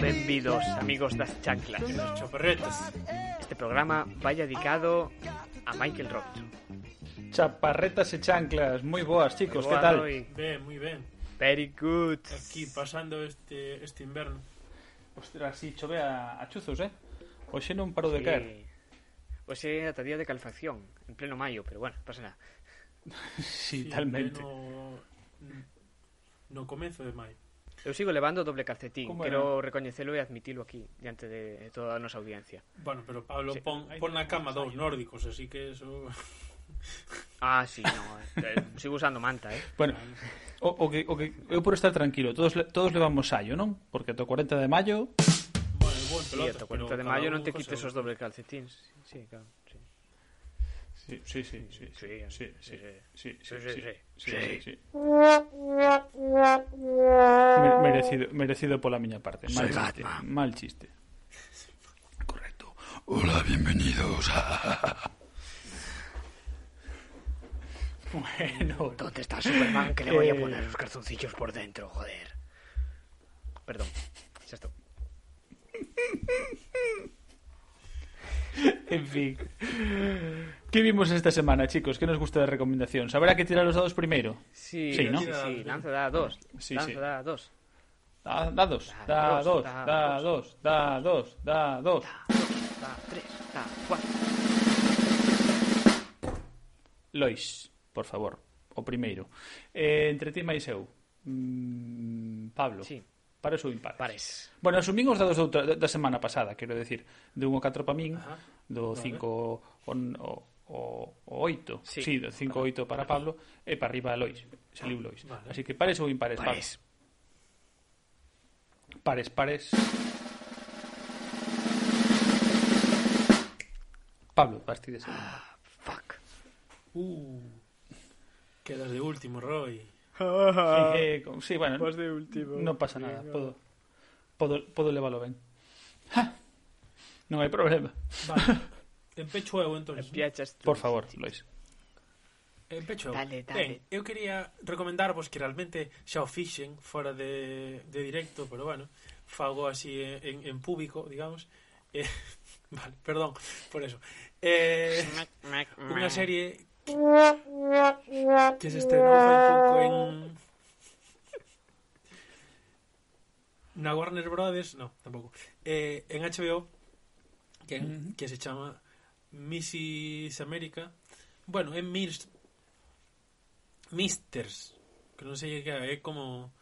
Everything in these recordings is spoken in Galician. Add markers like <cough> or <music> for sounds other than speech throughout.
Benvidos, amigos das chanclas. Chaparretas. Este programa vai dedicado a Michael Robinson. Chaparretas e chanclas, moi boas, chicos, boa, que tal? Rui. Ben, moi ben. Very good. Aquí pasando este este inverno. Ostras, si chove a, a chuzos, eh? Hoxe non parou sí. de caer. Hoxe é ata día de calefacción, en pleno maio, pero bueno, pasa nada. <laughs> sí, sí, talmente. Pleno... No comezo de maio. Eu sigo levando doble calcetín, Como quero recoñecelo e admitilo aquí, diante de toda a nosa audiencia. Bueno, pero Pablo, sí. pon, pon na cama dous nórdicos, así que eso... <laughs> Ah, sí, no, eh, sigo usando manta, eh. Bueno, o, o que, o que eu por estar tranquilo, todos todos levamos sallo, non? Porque to 40 de maio Bueno, bon pelota, sí, to 40 de maio non te quites os dobles calcetins. Sí, claro. Sí, sí, sí, sí. Sí, sí, sí. Sí, sí, sí. sí, Merecido, merecido pola miña parte. Mal chiste, mal chiste. Correcto. Hola, bienvenidos a... Bueno, <laughs> ¿Dónde está Superman que le voy a poner los calzoncillos por dentro, joder? Perdón, xa estou. en fin. Que vimos esta semana, chicos? Que nos gusta de recomendacións? Habrá que tirar os dados primeiro? Sí, Sí, ¿no? sí, sí, lanza da dos. Sí, lanza sí. da dos. Da, da dos, da dos, da dos, da dos, da dos. Da tres, da cuatro. Lois, por favor, o primeiro. Eh, entre ti máis eu, mm, Pablo. Sí. Pares ou impares? Pares. Bueno, asumín os dados outra, da semana pasada, quero decir, de 1 ao 4 para min, Ajá. do 5 ao o, o 8, sí, sí do 5 8 para, para Pablo e para arriba Lois, saliu Lois. Vale. Así que pares ou impares, pares. Pares, pares. Pablo, vas ti de segundo. Ah, fuck. Uh. Quedas de último, Roy. Ah. sí, con... sí, bueno. Vas de último. Non pasa nada, venga. podo podo podo leválo ben. Ja. Non hai problema. Vale. <laughs> Empecho eu, entón. Empiachas tú. Por favor, Lois. Empecho eu. Dale, dale. Ben, eu quería recomendarvos que realmente xa o fixen fora de, de directo, pero bueno, fago así en, en público, digamos. Eh, <laughs> vale, perdón por eso. Eh, unha serie que se estrenou fai pouco en na Warner Brothers, no, tampouco. Eh, en HBO que, se chama Mrs. America. Bueno, é Mirs Misters, que non sei que é, como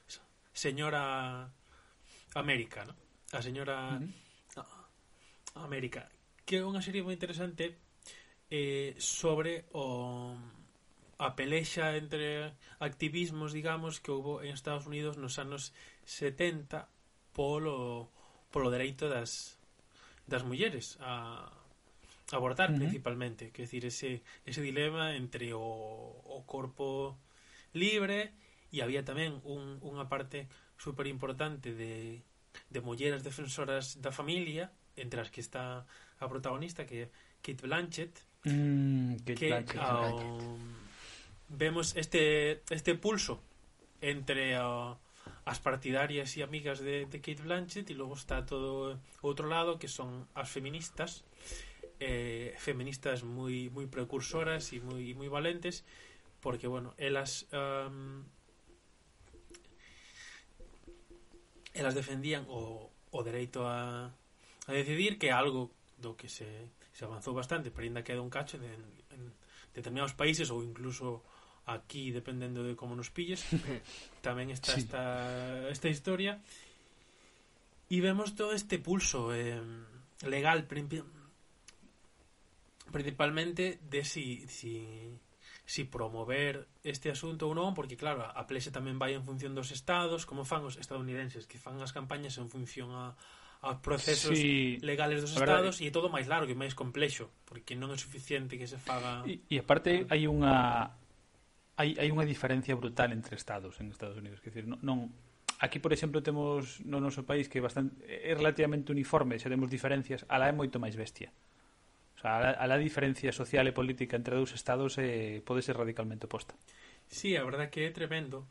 señora América, ¿no? A señora Ujú. América, que é unha serie moi interesante eh, sobre o a pelexa entre activismos, digamos, que houve en Estados Unidos nos anos 70 polo polo dereito das das mulleres a abortar uh -huh. principalmente, que decir ese ese dilema entre o, o corpo libre e había tamén un, unha parte super importante de, de mulleres defensoras da familia entre as que está a protagonista que é Kate Blanchett Mm, que, que ah, uh, um, vemos este, este pulso entre uh, as partidarias e amigas de, de Kate Blanchett e logo está todo o outro lado que son as feministas. Eh, feministas moi moi precursoras e moi moi valentes porque bueno, elas um, elas defendían o, o dereito a, a decidir que é algo do que se se avanzou bastante, pero ainda queda un cacho de, en, en determinados países ou incluso aquí dependendo de como nos pilles <laughs> tamén está sí. esta, esta historia e vemos todo este pulso eh, legal principalmente de si, si, si promover este asunto ou non porque claro, a plexe tamén vai en función dos estados como fan os estadounidenses que fan as campañas en función a, aos procesos sí, legales dos estados e é todo máis largo e máis complexo, porque non é suficiente que se faga E, e aparte hai unha hai, hai unha diferencia brutal entre estados en Estados Unidos, que decir, non, non aquí, por exemplo, temos no noso país que é bastante é relativamente uniforme, se temos diferencias, alá é moito máis bestia. O sea, a, a la diferencia social e política entre dous estados eh, pode ser radicalmente oposta. Sí, a verdade que é tremendo.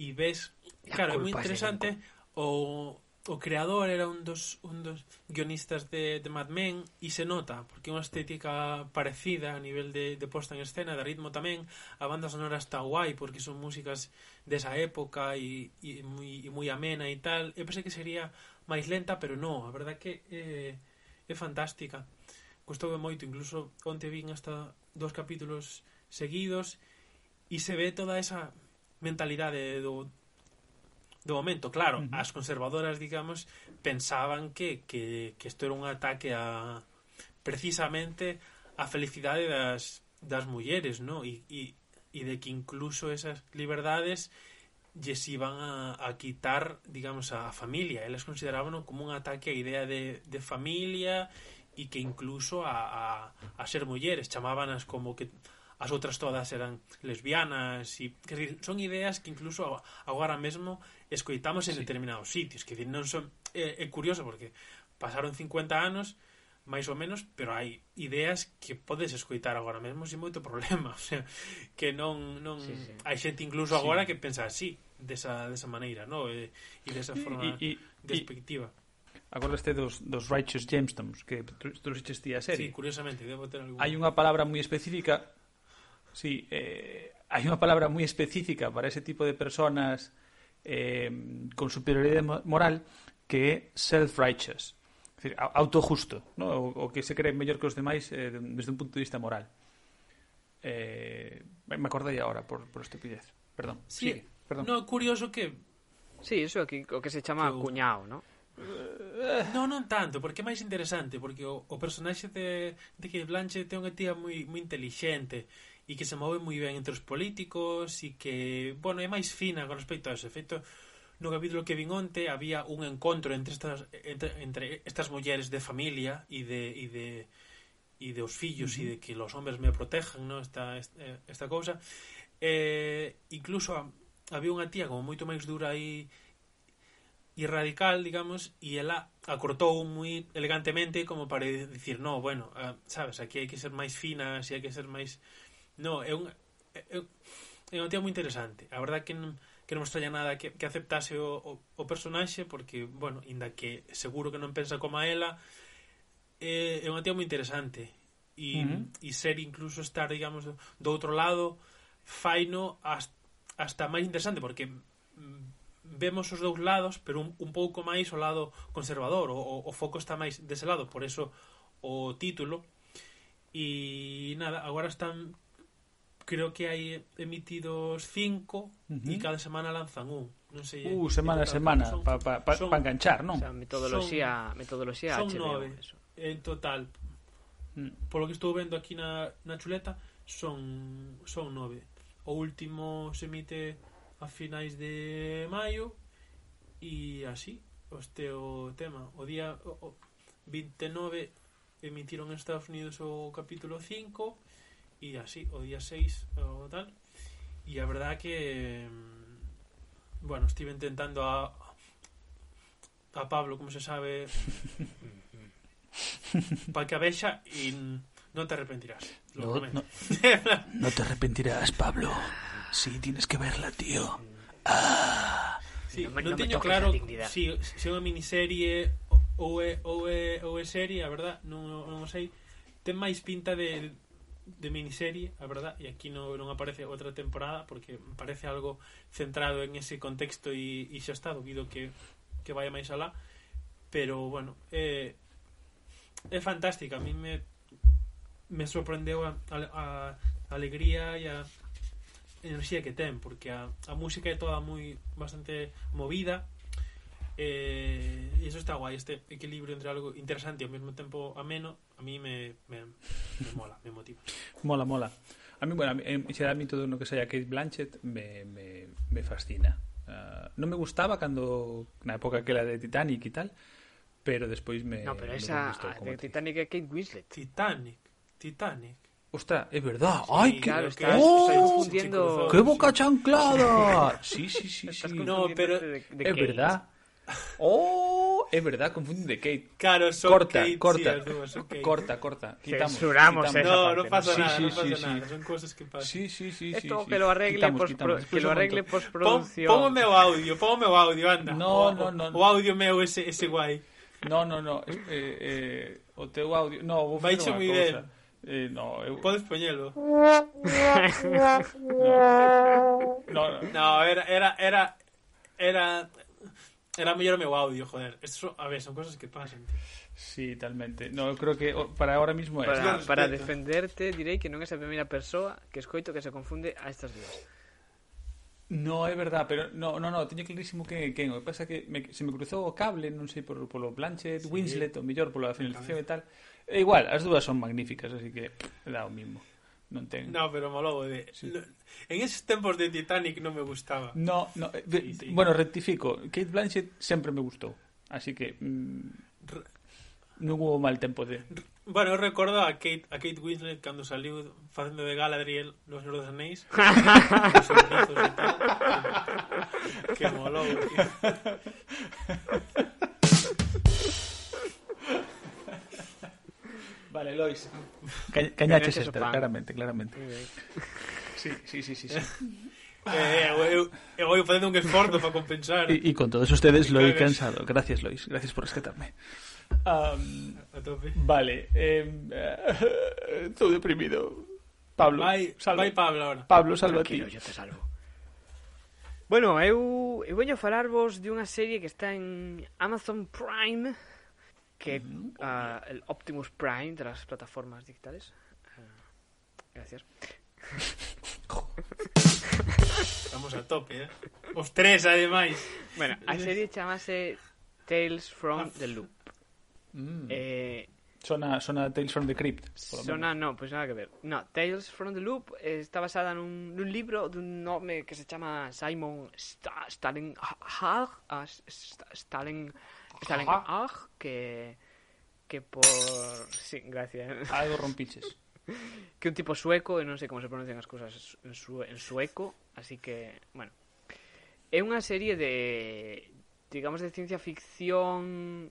E ves, claro, é moi interesante o o creador era un dos, un dos guionistas de, de Mad Men e se nota, porque é unha estética parecida a nivel de, de posta en escena, de ritmo tamén, a banda sonora está guai porque son músicas desa época e, e, moi, e moi amena e tal, eu pensei que sería máis lenta, pero non, a verdad que eh, é, é fantástica. Gustoume moito, incluso onte vin hasta dos capítulos seguidos e se ve toda esa mentalidade do, do momento, claro, uh -huh. as conservadoras, digamos, pensaban que, que, que isto era un ataque a precisamente a felicidade das, das mulleres, ¿no? E, e, e de que incluso esas liberdades lles iban a, a quitar, digamos, a, a familia. Elas consideraban como un ataque á idea de, de familia e que incluso a, a, a ser mulleres. Chamábanas como que as outras todas eran lesbianas e que decir, son ideas que incluso agora mesmo escoitamos en sí. determinados sitios, que decir, non son é, é curioso porque pasaron 50 anos máis ou menos, pero hai ideas que podes escoitar agora mesmo sin moito problema, <laughs> o sea, que non non sí, sí. hai xente incluso agora sí. que pensa así, desa desa maneira, no, e, e desa forma y, y, despectiva. Acordaste dos, dos Righteous Gemstones que trouxeches ti a serie. Sí, curiosamente, debo ter algún... Hai unha palabra moi específica Sí, eh, hai unha palabra moi específica para ese tipo de personas eh, con superioridade moral que é self-righteous, es decir, autojusto, ¿no? o, o, que se cree mellor que os demais eh, desde un punto de vista moral. Eh, me acordei agora por, por estupidez. Perdón. Sí, sigue, perdón. No, curioso que... Sí, eso aquí, o que se chama que... cuñado, ¿no? Non, non tanto, porque é máis interesante Porque o, o personaxe de, de Kate Blanchett É unha tía moi, moi inteligente, e que se move moi ben entre os políticos e que, bueno, é máis fina con respecto a ese efecto no capítulo que vin onte había un encontro entre estas entre, entre estas mulleres de familia e de e de e de os fillos e uh -huh. de que los hombres me protejan, no, esta esta, esta cousa. Eh, incluso a, había unha tía como moito máis dura e e radical, digamos, e ela acortou moi elegantemente como para dicir, no, bueno, ah, sabes, aquí hai que ser máis finas e hai que ser máis No, é un, é, é un tía moi interesante. A verdad que non, que non estralla nada que, que aceptase o, o, o personaxe porque, bueno, inda que seguro que non pensa como a ela, é, é unha tía moi interesante e, uh -huh. e ser incluso estar, digamos, do, do outro lado faino hasta, hasta máis interesante porque mm, vemos os dous lados, pero un, un pouco máis o lado conservador, o, o, o foco está máis dese lado, por eso o título. E nada, agora están creo que hai emitidos cinco uh -huh. e cada semana lanzan un. Non sei, eh, uh, semana a semana, para pa, pa, son, pa enganchar, non? O sea, metodoloxía, son, metodoloxía son HBO, nove, eso. en total. Mm. Polo que estou vendo aquí na, na chuleta, son, son nove. O último se emite a finais de maio e así, este o tema. O día o, o 29 emitiron en Estados Unidos o capítulo 5 e así, o día 6 o tal. E a verdad que mm, bueno, estive intentando a a Pablo, como se sabe <laughs> para que a vexa e non te arrepentirás no, no, no te arrepentirás, Pablo. Si sí, tienes que verla, tío. Ah. sí, non, non teño claro si, si é unha miniserie ou é, ou é, ou é serie, a verdad non, non sei ten máis pinta de de miniserie, a verdad, e aquí non, non aparece outra temporada porque parece algo centrado en ese contexto e, e xa está, dubido que, que vai máis alá. Pero bueno é, eh, é fantástica. A mí me me sorprendeu a, a, a alegría e a enerxía que ten porque a, a música é toda moi bastante movida eh, e iso está guai este equilibrio entre algo interesante e ao mesmo tempo ameno a mí me, me, me mola, me motiva Mola, mola. A mí, bueno, en a mí todo no que sea Kate Blanchett me, me, me fascina. Uh, non me gustaba cando na época que era de Titanic e tal, pero despois me No, pero me esa como de. Titanic é Kate Winslet. Titanic Titanic Ostras, es verdad. ¡Ay, qué, claro, estás- ¡Oh! estás confundiendo- ¡Qué boca chanclada! <laughs> Sí, sí, sí, sí. No, pero de- de es Kate. verdad. Oh, é verdad, confunde Kate. Claro, son corta, Kate, corta, sí, dúas, son Kate. corta, corta. Quitamos, Censuramos quitamos. esa parte. No, no pasa sí, nada, sí, no pasa sí, nada. Sí. Son cosas que pasan. Sí, sí, sí, Esto sí, que lo arregle quitamos, post, quitamos. que lo arregle postproducción. Pon, pon o meu audio, pon o meu audio, anda. No, o, no, no. O audio meu ese ese guai. No, no, no, eh, eh, o teu audio, no, vou facer unha cousa. Ben. Eh, no, eu... Podes poñelo. <laughs> no. no, no, era, era, era, era era mellor o meu audio, joder. Esto son, a ver, son cosas que pasan. tío. Sí, talmente. No, creo que o- para ahora mismo é. Para, defenderte direi que non é a primeira persoa que escoito que se confunde a estas dúas. No, é verdad, pero no, no, no, teño clarísimo que quen. O que pasa que me, se me cruzou o cable, non sei, por, polo Blanchett, Sí. Winslet, ou mellor pola finalización e tal. E igual, as dúas son magníficas, así que dá o mismo. Non ten... No, pero molou de... Sí. no- en esos tempos de Titanic non me gustaba. No, no, eh, de- Sí, sí. bueno, rectifico. Kate Blanchett sempre me gustou. Así que mm, Re- non hubo mal tempo de... Bueno, eu recordo a Kate, a Kate Winslet cando saliu facendo de Galadriel nos Señor dos Anéis. Os <laughs> e tal. Que molou, <laughs> Vale, Lois. Ca Cañaches esta, claramente, claramente. Sí, sí, sí, sí. sí. <laughs> Eh, eh, eu, eu vou facendo un esforzo para compensar. E, e con todos ustedes lo he cansado. Gracias, Lois. Gracias por rescatarme. Um, a tope. Vale. Eh, estou eh, deprimido. Pablo, vai, salva. vai Pablo ahora. Pablo, salva ti. Yo te salvo. Bueno, eu, eu veño a falarvos unha serie que está en Amazon Prime que ah, el Optimus Prime de las plataformas digitales. Ah, gracias. <laughs> Estamos a tope, eh. Os tres, ademais. Bueno, a serie chamase Tales from the Loop. Mm. Eh, Sona, sona Tales from the Crypt. por lo Sona, menos. no, pois nada que ver. No, Tales from the Loop eh, está basada nun, nun libro dun nome que se chama Simon Sta Stalin Salen Ajá. aj que, que por... Sí, gracias. Algo rompiches. <laughs> que un tipo sueco, e non sei como se pronuncian as cousas en, su, en sueco, así que, bueno. É unha serie de, digamos, de ciencia ficción...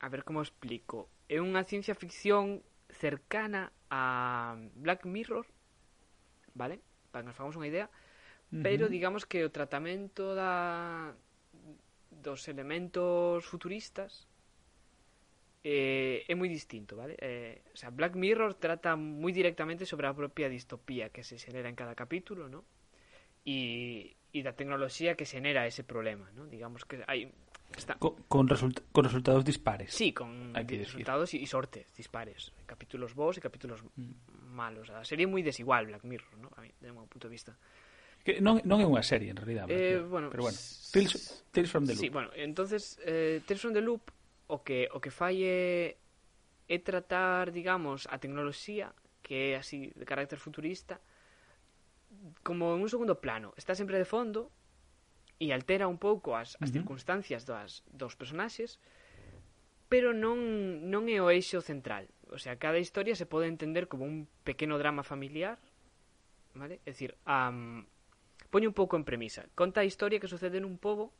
A ver como explico. É unha ciencia ficción cercana a Black Mirror, vale? Para que nos fagamos unha idea. Pero uh -huh. digamos que o tratamento da dos elementos futuristas eh, é moi distinto, vale? Eh, o sea, Black Mirror trata moi directamente sobre a propia distopía que se xenera en cada capítulo, ¿no? E, e da tecnoloxía que xenera ese problema, ¿no? Digamos que hai está Con, con, result- con resultados dispares. Sí, con resultados e sortes dispares, capítulos bons e capítulos Mm. malos. A serie moi desigual Black Mirror, ¿no? A mí, de meu punto de vista. Que non, non é unha serie, en realidad. Eh, pero, bueno, pero bueno, Tales, Tales from the Loop. Sí, bueno, entonces eh, Tales from the Loop o que o que fai é, é tratar, digamos, a tecnoloxía que é así de carácter futurista como en un segundo plano. Está sempre de fondo e altera un pouco as, as uh -huh. circunstancias das, dos personaxes, pero non, non é o eixo central. O sea, cada historia se pode entender como un pequeno drama familiar, vale? É dicir, a, Poño un pouco en premisa. Conta a historia que sucede nun pobo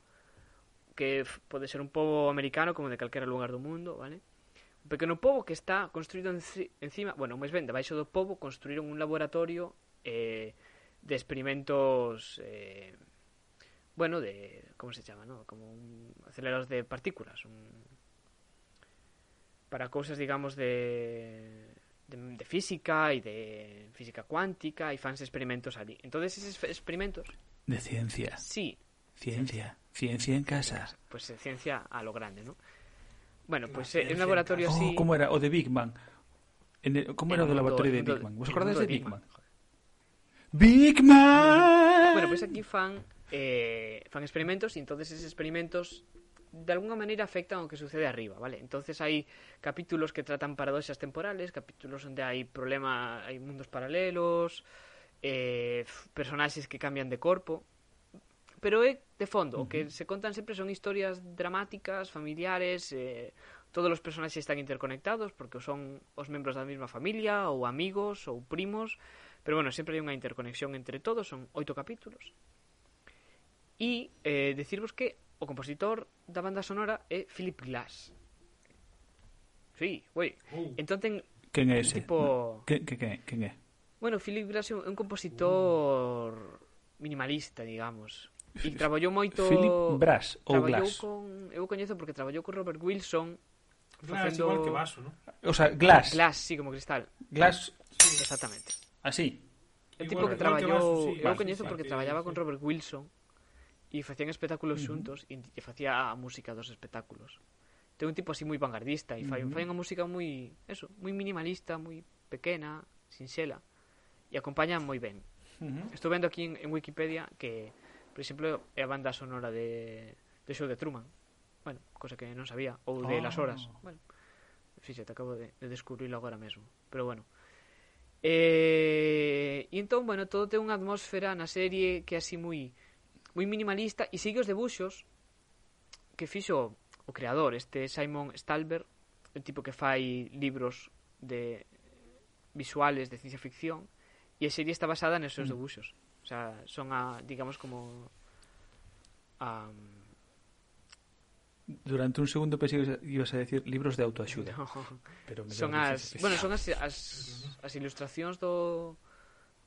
que pode ser un pobo americano como de calquera lugar do mundo, vale? Un pequeno pobo que está construído enci encima, bueno, máis ben, debaixo do pobo construíron un laboratorio eh, de experimentos eh, bueno, de como se chama, no? Como un acelerador de partículas, un para cousas, digamos, de de, de física e de física cuántica e fans experimentos ali. Entonces esos experimentos, De ciencia. sí, Ciencia. Ciencia en casa. pues eh, ciencia a lo grande, ¿no? Bueno, pues eh, un ciencia laboratorio en Oh, así... como era? O de Big Bang. En el- como era El laboratorio de el mundo- Big Bang? Vos acordáis de Big Bang? Big Man! Bueno, pues aquí fan eh, fan experimentos y entonces esos experimentos de alguna manera afectan ao que sucede arriba, vale? Entonces hai capítulos que tratan paradoxas temporales, capítulos onde hai problema, hai mundos paralelos, eh, personaxes que cambian de corpo, pero é de fondo, uh -huh. o que se contan sempre son historias dramáticas, familiares, eh, todos os personaxes están interconectados porque son os membros da mesma familia ou amigos ou primos, pero bueno, sempre hai unha interconexión entre todos, son oito capítulos. E eh, decirvos que O compositor da banda sonora é Philip Glass. Sí, güey. Oh. Entón ten Quen é ese? Tipo... Que, que, quen, quen é? Bueno, Philip Glass é un compositor minimalista, digamos. E traballou moito... Philip Brass ou Glass? Con... Eu o coñezo porque traballou con Robert Wilson Glass, facendo... igual que vaso, ¿no? O sea, Glass. Glass, sí, como cristal. Glass. Sí. Exactamente. Así. El tipo que traballou... Vaso, sí, eu coñezo porque traballaba con Robert Wilson e facían espectáculos xuntos e, e facía a música dos espectáculos. Ten un tipo así moi vanguardista e fai, uh -huh. fai unha música moi, eso, moi minimalista, moi pequena, sinxela e acompaña moi ben. Uh -huh. Estou vendo aquí en, en Wikipedia que, por exemplo, é a banda sonora de, de Show de Truman. Bueno, cosa que non sabía ou de oh. Las Horas. Bueno, fíxate, acabo de, de descubrirlo agora mesmo. Pero bueno, Eh, e entón, bueno, todo ten unha atmósfera na serie que é así moi moi minimalista e sigue os debuxos que fixo o creador, este Simon Stalber, o tipo que fai libros de visuales de ciencia ficción, e a serie está basada nesos mm. debuxos. O sea, son a, digamos como a Durante un segundo pensei que ibas a decir libros de autoaxuda. No. Pero me son as, bueno, son as, as, as ilustracións do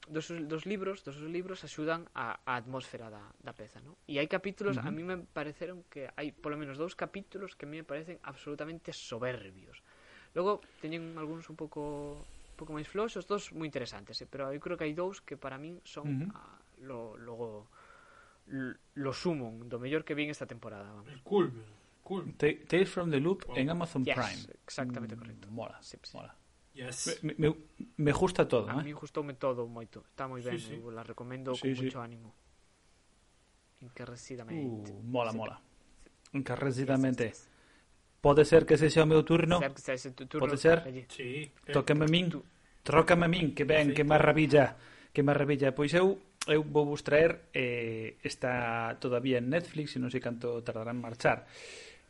dos, dos libros, dos libros axudan a, a atmósfera da, da peza, ¿no? E hai capítulos, uh -huh. a mí me pareceron que hai polo menos dous capítulos que a mí me parecen absolutamente soberbios. Logo teñen algúns un pouco un pouco máis floxos, dos moi interesantes, eh? pero eu creo que hai dous que para min son uh ah, -huh. a, lo logo lo sumon do mellor que vin esta temporada, vamos. El culmen. Cool. Tales from the Loop wow. en Amazon yes, Prime. Exactamente correcto. Mola, sí, sí. mola. Yes. Me, me, me gusta todo. A eh? mí gustoume todo moito. Está moi ben, sí, sí. la recomendo sí, con sí. moito ánimo. Encarrecidamente. Uh, mola, mola. Encarrecidamente. Pode ser que ese sea o meu turno. Pode ser. Que turno Pode ser? Sí. Tócame a min. Trócame a min, que ben, que maravilla. Que maravilla. Pois eu eu vou vos traer eh, esta todavía en Netflix e non sei canto tardarán en marchar.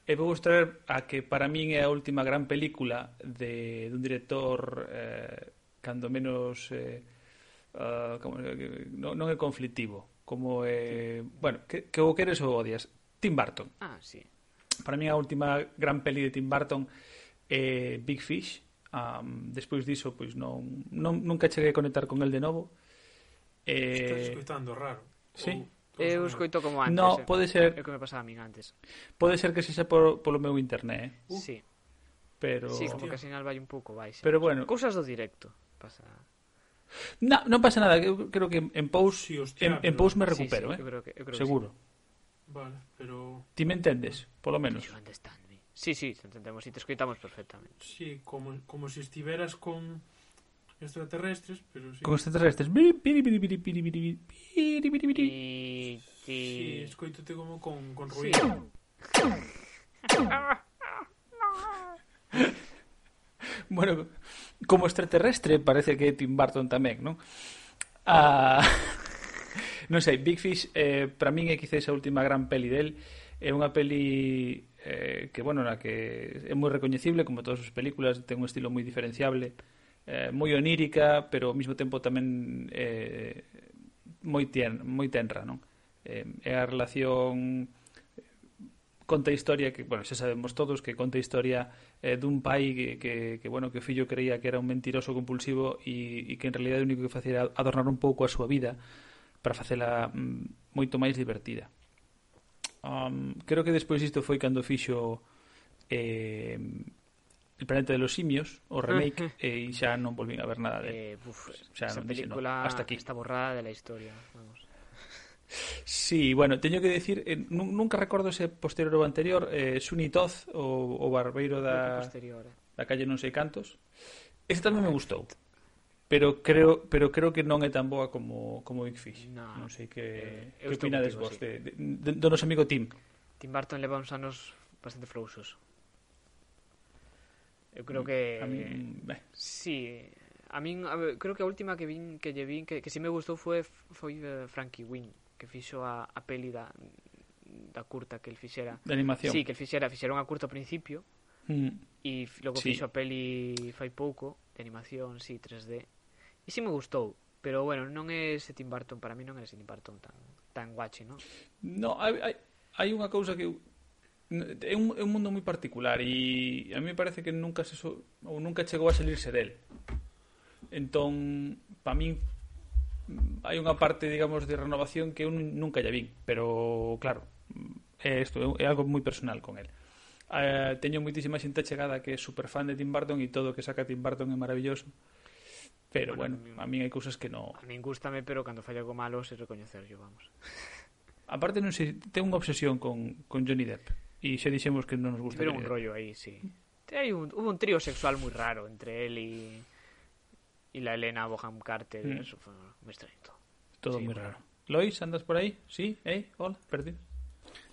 E vou vos traer a que para min é a última gran película de, dun director eh, cando menos eh, uh, como, eh, non, non é conflictivo como é, eh, bueno, que, que o queres ou odias? Tim Burton. Ah, sí. para min a última gran peli de Tim Burton é eh, Big Fish. Um, despois diso pois non, non, nunca cheguei a conectar con el de novo. Eh, estás escutando raro. Sí? ou Eu escoito como antes. No, eh. pode ser. É o que me pasaba a min antes. Pode ser que se xa por, polo meu internet, eh? Uh. Sí. Pero... Sí, como que a sinal vai un pouco, baixa. Pero bueno. Cousas do directo. Pasa... No, non pasa nada, eu creo que en pous sí, hostia, en, en pous me recupero, sí, sí, eh? Eu creo que, eu creo Seguro. Que sí. Vale, pero Ti me entendes, polo menos. Sí, sí, te entendemos e te escoitamos perfectamente. Sí, como como se si estiveras con extraterrestres, pero sí. Con extraterrestres. Sí, sí escoítote como con, con ruido. Sí. <laughs> bueno, como extraterrestre parece que Tim Burton tamén, non? Ah, <laughs> non sei, Big Fish eh, para min é quizás a última gran peli del é unha peli eh, que, bueno, na que é moi recoñecible como todas as películas, ten un estilo moi diferenciable eh, moi onírica, pero ao mesmo tempo tamén eh, moi, tien, moi tenra, non? Eh, é a relación eh, conta historia que, bueno, xa sabemos todos que conta historia eh, dun pai que, que, que, bueno, que o fillo creía que era un mentiroso compulsivo e, e que en realidad o único que facía era adornar un pouco a súa vida para facela mm, moito máis divertida. Um, creo que despois isto foi cando fixo eh, El planeta de los simios, o remake, eh, -huh. e xa non volvín a ver nada de eh, uf, xa esa non película dixen, no, hasta aquí. está borrada de la historia, vamos. Sí, bueno, teño que decir, eh, nunca recordo ese posterior ou anterior, eh, Sunny Toz, o, o barbeiro da, posterior, eh. da calle non sei cantos, ese tamén me gustou pero creo pero creo que non é tan boa como como Big Fish. No, non sei que eh, que opinades vos sí. de, de, de, do noso amigo Tim. Tim Burton leva uns anos bastante frouxos. Eu creo que... A min... Mm, eh. Sí, a min a, ver, creo que a última que vin que lle vin que, que si me gustou foi foi eh, Frankie Wynn que fixo a, a peli da, da curta que el fixera. De animación. Sí, que el fixera, fixera unha curta ao principio mm. e logo sí. fixo a peli fai pouco de animación, sí, 3D. E si sí me gustou, pero bueno, non é ese Tim Burton, para mí non é ese Tim Burton tan tan guachi, non? No, hai, hai, hai unha cousa que eu é un, é un mundo moi particular e a mí me parece que nunca se so, ou nunca chegou a salirse del. Entón, para min hai unha parte, digamos, de renovación que eu nunca lle vin, pero claro, é isto, é algo moi personal con el. Eh, teño moitísima xente chegada que é super fan de Tim Burton e todo o que saca Tim Burton é maravilloso. Pero bueno, bueno a min hai cousas que no... A min gustame, pero cando falla algo malo se recoñecer yo, vamos. Aparte non sei, ten unha obsesión con, con Johnny Depp. E xa dixemos que non nos gusta Johnny un rollo aí, sí. Hai un, hubo un trío sexual moi raro entre él y, y la Elena Boham Carter. Mm. Eso fue muy extraño todo. Todo Sí, moi bueno. raro. Lois, andas por aí? Sí? Eh? Hola, perdido.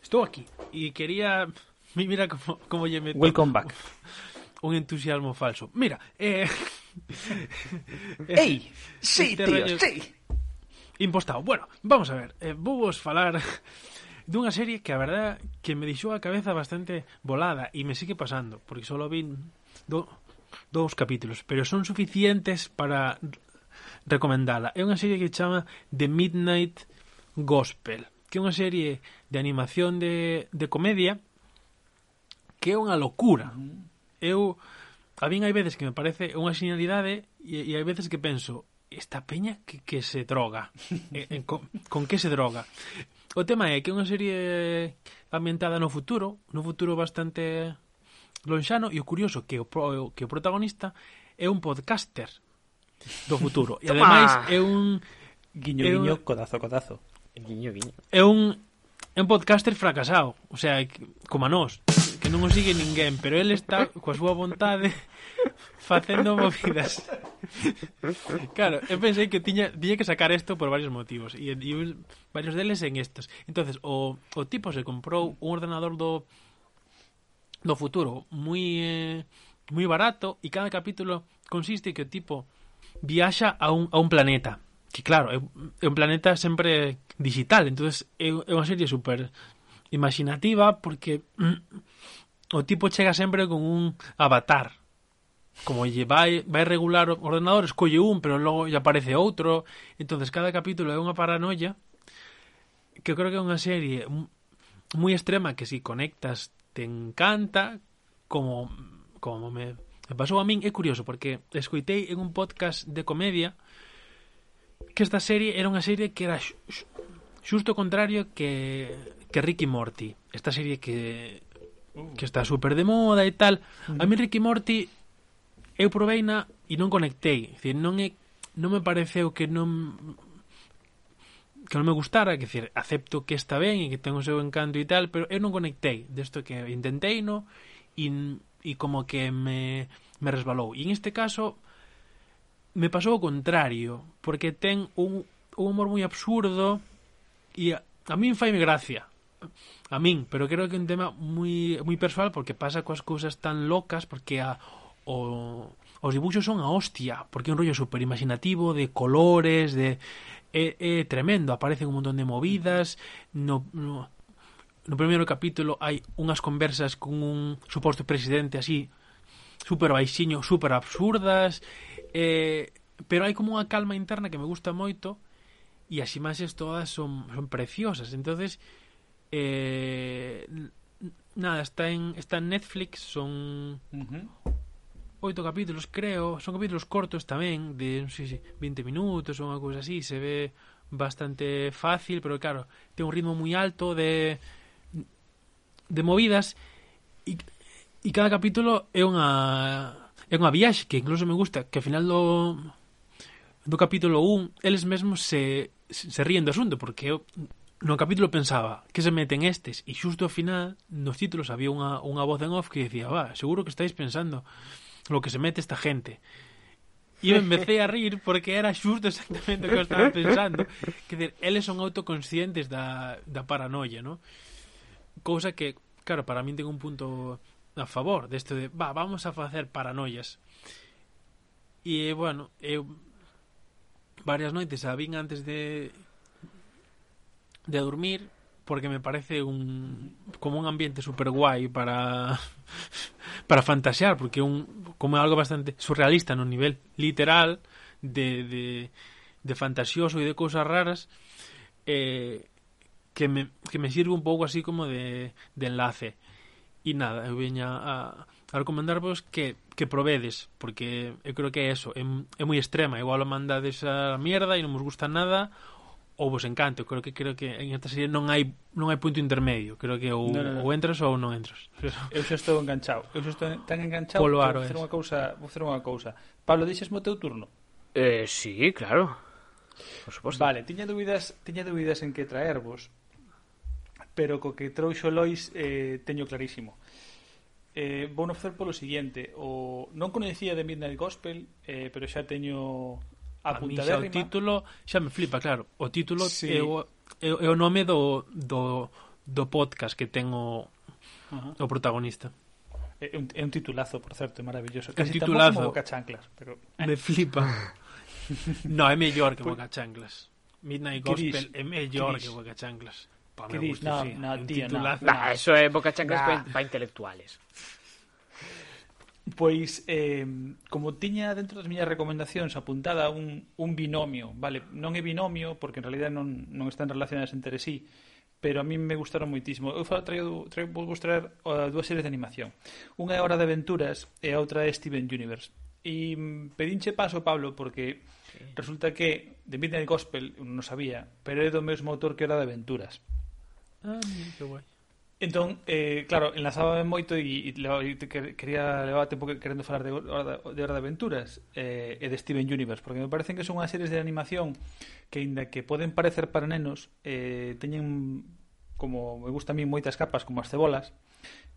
Estou aquí e quería mi- <laughs> mira como lle meto Welcome back. <laughs> un entusiasmo falso. Mira, eh <laughs> ¡Ey! Sí, Este tío, sí. impostado. Bueno, vamos a ver, eh, vou vos falar dunha serie que a verdad que me deixou a cabeza bastante volada e me sigue pasando, porque solo vi do, dous capítulos, pero son suficientes para recomendala. É unha serie que chama The Midnight Gospel, que é unha serie de animación de, de comedia que é unha locura. Eu a mí hai veces que me parece unha genialidade e, e hai veces que penso esta peña que, que se droga. Eh, eh, con, con que se droga? O tema é que é unha serie ambientada no futuro no futuro bastante lonxano e o curioso que o, que o protagonista é un podcaster do futuro. <laughs> E ademais é un guiño é un, guiño codazo codazo. Guiño guiño. É un é un podcaster fracasado o sea como a nós que non o sigue ninguén pero ele está coa súa vontade facendo movidas. <laughs> Claro, eu pensei que tiña, tiña que sacar isto por varios motivos e, e un, varios deles en estos. Entonces, o, o tipo se comprou un ordenador do do futuro moi eh, moi barato e cada capítulo consiste que o tipo viaxa a un, a un planeta que claro, é, é un planeta sempre digital, entonces é, é unha serie super imaginativa porque mm, o tipo chega sempre con un avatar como lle vai vai regular o ordenador, escolle un, pero logo lle aparece outro. entonces cada capítulo é unha paranoia que eu creo que é unha serie moi extrema que si conectas te encanta como como me, me pasou a min. É curioso porque escoitei en un podcast de comedia que esta serie era unha serie que era xusto contrario que que Ricky Morty. Esta serie que uh. que está super de moda e tal. A mí mm. Ricky Morty eu proveina e non conectei, dicir, non é non me pareceu que non que non me gustara, que decir, acepto que está ben e que ten o seu encanto e tal, pero eu non conectei desto que intentei no e, e como que me, me resbalou. E en este caso me pasou o contrario, porque ten un, un humor moi absurdo e a, a min faime gracia. A min, pero creo que é un tema moi moi persoal porque pasa coas cousas tan locas porque a o, os dibuxos son a hostia, porque é un rollo super imaginativo de colores, de é, é tremendo, aparecen un montón de movidas, no, no no primeiro capítulo hai unhas conversas con un suposto presidente así super baixiño, super absurdas, eh, pero hai como unha calma interna que me gusta moito e as imaxes todas son, son preciosas. Entonces, eh, nada, está en está en Netflix, son uh -huh oito capítulos, creo, son capítulos cortos tamén, de non sei se 20 minutos ou unha cousa así, se ve bastante fácil, pero claro, ten un ritmo moi alto de de movidas e, e cada capítulo é unha é unha viaxe que incluso me gusta, que ao final do do capítulo 1 eles mesmos se se ríen do asunto porque eu no capítulo pensaba que se meten estes? E xusto ao final nos títulos había unha, unha voz en off que decía, va, seguro que estáis pensando lo que se mete esta gente. E eu empecé a rir porque era xusto exactamente o que eu estaba pensando. Que dizer, eles son autoconscientes da, da paranoia, ¿no? Cousa que, claro, para min ten un punto a favor deste de, va, vamos a facer paranoias. E, bueno, eu varias noites a vin antes de de dormir porque me parece un como un ambiente super guai para <laughs> para fantasear porque un como algo bastante surrealista no nivel literal de, de, de fantasioso y de cosas raras eh, que, me, que me sirve un pouco así como de, de enlace. E nada, eu veña a, a recomendarvos que, que provedes porque eu creo que é eso é, é moi extrema, igual o mandades a mierda e non vos gusta nada ou vos encanto, creo que creo que en esta serie non hai non hai punto intermedio, creo que ou, no, no, no. ou entras ou non entras. Eu xa estou enganchado, eu xa estou tan enganchado Polo aro, vou facer eh. unha cousa, vou facer unha cousa. Pablo, dixes o teu turno? Eh, sí, claro. Por suposto. Vale, tiña dúbidas, tiña dúbidas en que traervos, pero co que trouxo Lois eh, teño clarísimo. Eh, vou no facer polo seguinte, o non coñecía de Midnight Gospel, eh, pero xa teño a, a mí xa o título xa me flipa, claro. O título sí. é, o, é, é o nome do, do, do podcast que ten o, Ajá. o protagonista. É un, é un titulazo, por certo, maravilloso. Casi un titulazo. como Boca Chanclas, pero... Eh. Me flipa. no, é mellor que Boca Chanclas. Midnight Gospel é mellor que Boca Chanclas. Para que gusto, no, sí. no, tío, no, no. Nah, eso é Bocachanclas ah. para intelectuales. Pois, eh, como tiña dentro das miñas recomendacións apuntada un, un binomio, vale, non é binomio porque en realidad non, non están relacionadas entre sí, pero a mí me gustaron moitísimo. Eu traio, traio, vou mostrar uh, dúas series de animación. Unha é Hora de Aventuras e a outra é Steven Universe. E mm, pedinche paso, Pablo, porque sí. resulta que The Midnight Gospel, non sabía, pero é do mesmo autor que Hora de Aventuras. Ah, que guai. Entón, eh, claro, enlazábame moito e, e, e quería levar tempo querendo falar de Hora de, Hora de Aventuras eh, e de Steven Universe, porque me parecen que son unhas series de animación que, inda que poden parecer para nenos, eh, teñen, como me gusta a mí, moitas capas, como as cebolas,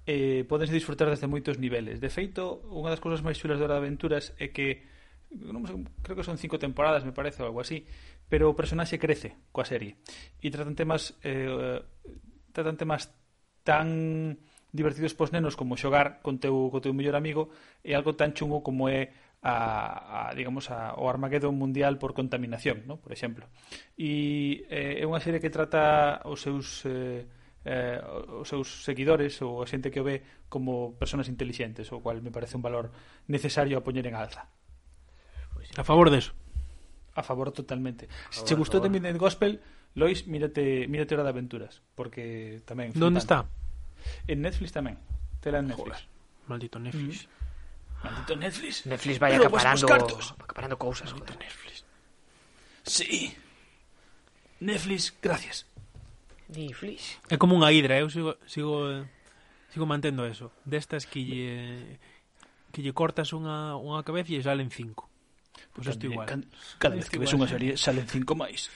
eh, podense disfrutar desde moitos niveles. De feito, unha das cousas máis chulas de Hora de Aventuras é que non sei, creo que son cinco temporadas, me parece, ou algo así, pero o personaxe crece coa serie e tratan temas eh, tratan temas tan divertidos pos nenos como xogar con teu, co teu mellor amigo e algo tan chungo como é a, a digamos a, o Armageddon mundial por contaminación, ¿no? por exemplo. E eh, é unha serie que trata os seus eh, eh, os seus seguidores ou a xente que o ve como personas intelixentes, o cual me parece un valor necesario a poñer en alza. Pues, a favor deso. A favor totalmente. Se favor, che gustou tamén de Gospel, Lois, mírate, mírate Hora de Aventuras, porque tamén... Donde está? En Netflix tamén. Tela en Netflix. Joder, maldito mm. Netflix. Mm. Maldito Netflix. Netflix vai acaparando, acaparando cousas. Maldito joder. Netflix. Sí. Netflix, gracias. Netflix. É como unha hidra, eu sigo, sigo, sigo mantendo eso. Destas que lle, que lle cortas unha, unha cabeza e salen cinco. Pois pues isto igual. Cada, cada vez que ves unha serie salen cinco máis.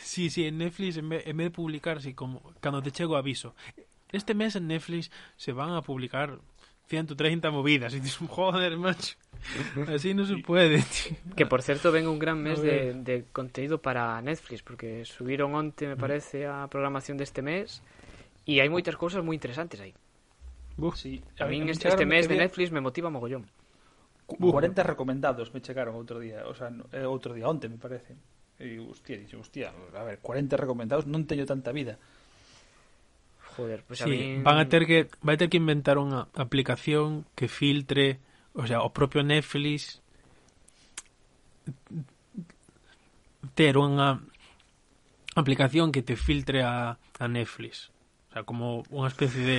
Sí, sí, en Netflix en vez, en vez de publicar así como cando te chego aviso. Este mes en Netflix se van a publicar 130 movidas y dices, joder, macho. Así no se puede, tío. Que por certo ven un gran mes A de, de contenido para Netflix Porque subiron onte, me parece, a programación deste mes E hai moitas cousas moi interesantes Uf, Sí, A mí este, este mes de había Netflix me motiva mogollón cu- 40 recomendados me chegaron outro día, o sea, no- eh, outro día onte, me parece. E hostia, dixo, hostia, a ver, 40 recomendados, non teño tanta vida. Joder, pues sí, a mí... van a ter que vai ter que inventar unha aplicación que filtre, o sea, o propio Netflix ter unha aplicación que te filtre a, a Netflix. O sea, como unha especie de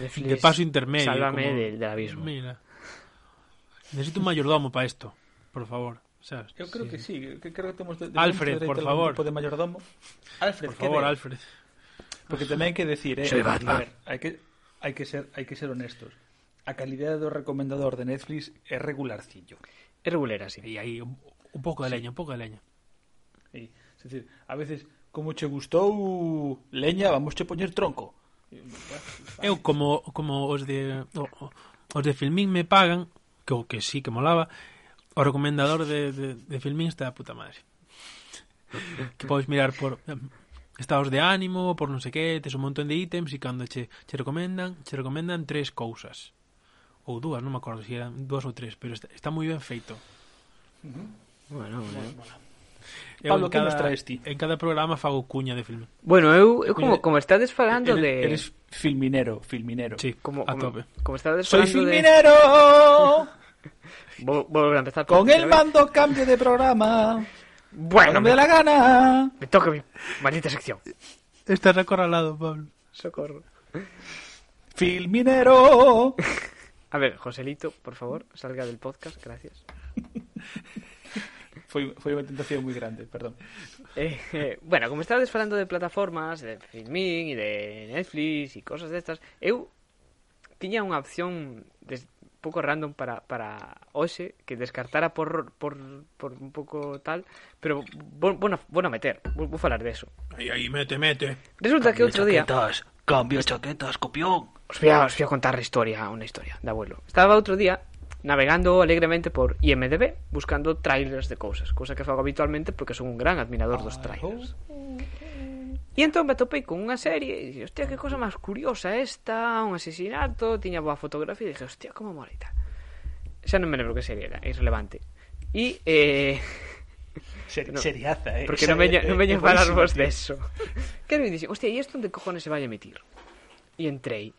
Netflix, de paso intermedio. Sálvame como... del, del abismo. Mira. Necesito un mayordomo para esto, por favor sabes? Eu creo sí. que sí, que creo que temos de, de Alfred, por favor. de mayordomo. Alfred, por favor, de? Alfred. Porque tamén hai que decir, eh, Soy Batman. A ver, hai que hai que ser hai que ser honestos. A calidade do recomendador de Netflix é regularcillo. É regular así. E aí un, un pouco de sí. leña, un pouco de leña. Sí. Es decir, a veces como che gustou leña, vamos che poñer tronco. Eu como como os de os de Filmin me pagan, que o que sí que molaba, O recomendador de, de, de filmín está a puta madre. Que podes mirar por estados de ánimo, por non sei que, tes un montón de ítems e cando che, che recomendan, che recomendan tres cousas. Ou dúas, non me acordo se si eran dúas ou tres, pero está, está moi ben feito. Bueno, bueno. bueno. Eu Pablo, que nos traes ti? En cada programa fago cuña de filme. Bueno, eu, eu como, como estades falando eres, de... Eres filminero, filminero. Sí, como, a como, tope. Como estades falando Soy filminero! De... <laughs> A empezar Con el mando cambio de programa. Bueno, no me da la gana. me toca mi maldita sección. Estás acorralado, Pablo. Socorro. Filminero. A ver, Joselito, por favor, salga del podcast, gracias. foi unha tentación moi grande, perdón. Eh, eh, bueno, como estades falando de plataformas, de Filmin e de Netflix e cosas destas, eu tiña unha opción des, pouco random para, para hoxe que descartara por, por, por un pouco tal, pero vou na meter, vou, vou falar de eso. Aí, aí, mete, mete. Resulta que outro día... chaquetas, cambio chaquetas, copión. Os voy, a, os voy a contar a historia, unha historia de abuelo. Estaba outro día navegando alegremente por IMDB buscando trailers de cousas, cousa que fago habitualmente porque son un gran admirador dos trailers. E entón me topei con unha serie e dije, hostia, que cosa máis curiosa esta, un asesinato, tiña boa fotografía e dije, hostia, como mola e tal. Xa non me lembro que serie era, é irrelevante. E, eh, Ser, No, seriaza, eh. porque non veña, é- non veña é a falar vos tío. de eso. Claro, e dixen, hostia, e isto onde cojones se vai a emitir? E entrei,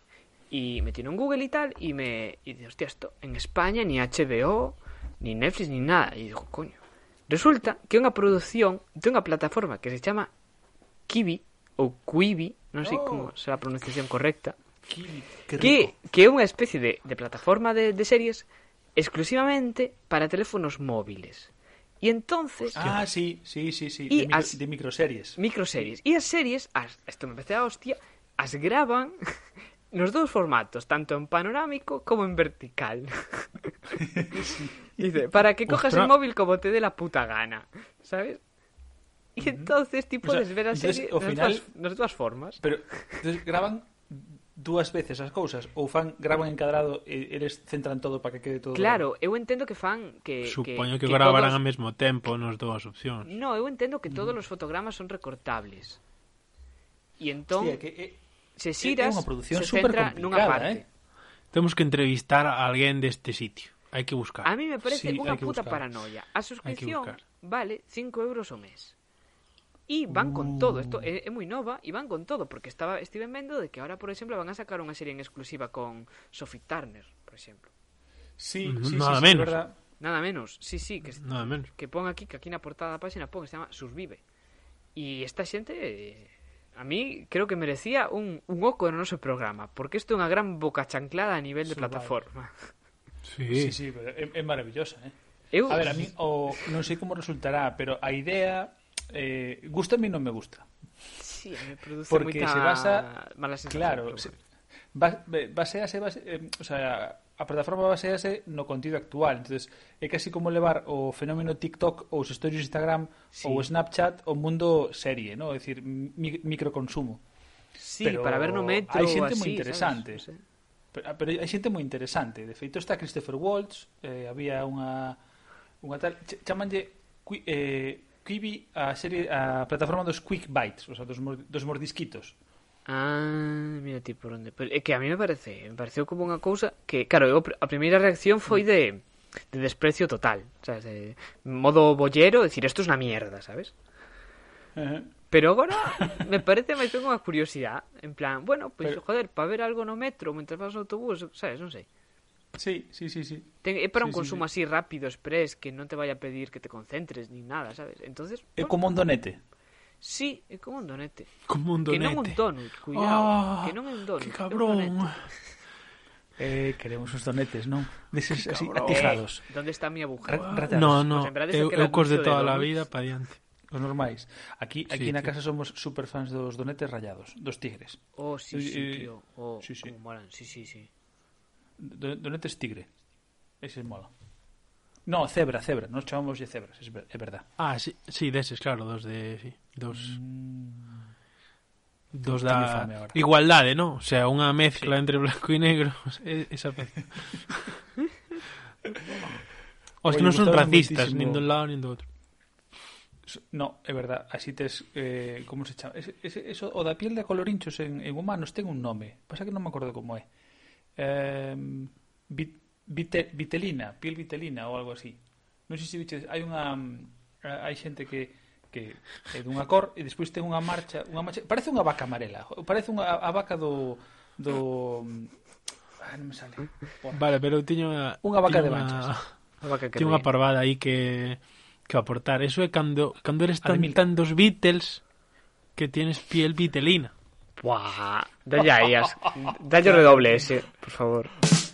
e metí en Google e tal, e me... E hostia, esto en España ni HBO, ni Netflix, ni nada. E digo, coño. Resulta que é unha produción de unha plataforma que se chama Kiwi, ou Quibi, non sei Oh. como será a pronunciación correcta, Qué que, é unha especie de, de plataforma de, de series exclusivamente para teléfonos móviles. E entonces... Ah, sí, sí, sí, sí. Y de, micro, as- de microseries. microseries. E as series, as, isto me empecé a hostia, as graban <laughs> nos dous formatos, tanto en panorámico como en vertical. <laughs> Dice, para que cojas el móvil como te dé la puta gana, ¿sabes? Y entonces, tipo, o sea, a serie ao final, nas, dúas formas. Pero entonces, graban dúas veces as cousas ou fan graban encadrado e eles centran todo para que quede todo Claro, eu entendo que fan que Supoño que, que, que gravarán todos... ao mesmo tempo nos dúas opcións. No, eu entendo que todos mm. os fotogramas son recortables. Entón, e entón Hostia, que, eh, se xiras, é unha produción se centra nunha eh? parte. Eh? Temos que entrevistar a alguén deste sitio. Hai que buscar. A mí me parece sí, unha puta buscar. paranoia. A suscripción vale 5 euros o mes. E van con todo, isto é, é moi nova e van con todo, porque estaba estive vendo de que ahora, por exemplo, van a sacar unha serie en exclusiva con Sophie Turner, por exemplo. Sí, sí, nada sí, menos. Sí, verdad. Nada menos. Sí, sí, que nada menos. que pon aquí, que aquí na portada da página pon, que se chama Survive. E esta xente eh, a mí creo que merecía un, un oco no noso programa, porque isto é unha gran boca chanclada a nivel de Survive. plataforma. Sí, sí, sí pero é, é maravillosa, eh? Eu... A ver, a mí o, non sei como resultará, pero a idea eh, gusta a mí non me gusta. Sí, me produce Porque moita se basa, mala sensación. Claro, se, basease, base, eh, o sea, a plataforma basease no contido actual. entonces é casi como levar o fenómeno TikTok ou os stories de Instagram sí. ou Snapchat ao mundo serie, ¿no? É dicir, mi, microconsumo. Sí, pero para ver no metro hai xente moi interesante. ¿sabes? No sé. Pero, ah, pero hai xente moi interesante. De feito está Christopher Waltz, eh, había unha unha tal chamanlle eh Quibi a serie a plataforma dos Quick Bites, o sea, dos, mor, dos mordisquitos. Ah, mira ti por onde. Pero é que a mí me parece, me pareceu como unha cousa que, claro, eu, a primeira reacción foi de de desprecio total, sabes, de modo bollero, decir, isto é es unha mierda, sabes? Uh -huh. Pero agora <laughs> me parece máis ben unha curiosidade, en plan, bueno, pois pues, Pero... joder, para ver algo no metro mentre vas no autobús, sabes, non sei. Sí, sí, sí, sí. Ten, eh, é para sí, un consumo sí, sí. así rápido, express, que non te vai a pedir que te concentres ni nada, sabes? Entonces, bueno, como un donete. Sí, é como un donete. Como un donete. Ah, que non un donut, cuidado, oh, que non é un donut. Que cabrón. É un donete. <laughs> Eh, queremos os donetes, non? Deses así atijados. Eh, donde está mi aguja? Ratados. No, no, pues eu, eu cos de toda de a vida pa diante. Os normais. Aquí aquí sí, na casa somos super fans dos donetes rayados, dos tigres. Oh, sí, sí, tío. Oh, sí, sí. como molan. Sí, sí, sí. Donete es tigre. Ese es mola. No, cebra, cebra. Nos chamamos de cebras, es, ver, é verdad. Ah, sí, sí, deses, claro, dos de... Sí, dos... Mm. Dos da igualdade, non? O sea, unha mezcla sí. entre blanco e negro. <laughs> Esa mezcla. Os que non son racistas, muitísimo... nin dun lado nin do outro. No, é verdad, así tes eh, como se chama? Ese, ese, eso, o da piel de colorinchos en, en humanos ten un nome, pasa que non me acordo como é eh, vit, vite, vitelina, piel vitelina ou algo así. Non sei se biches, hai unha eh, hai xente que que é dunha cor e despois ten unha marcha, unha marcha, parece unha vaca amarela, parece unha a vaca do do ah, non me sale. Porra. Vale, pero tiño unha unha vaca de manchas. Unha vaca que tiño unha parvada aí que que aportar. Eso é cando cando eres tan, tan dos Beatles que tienes piel vitelina. Buah, dalle aí, as... dalle o redoble ese, por favor.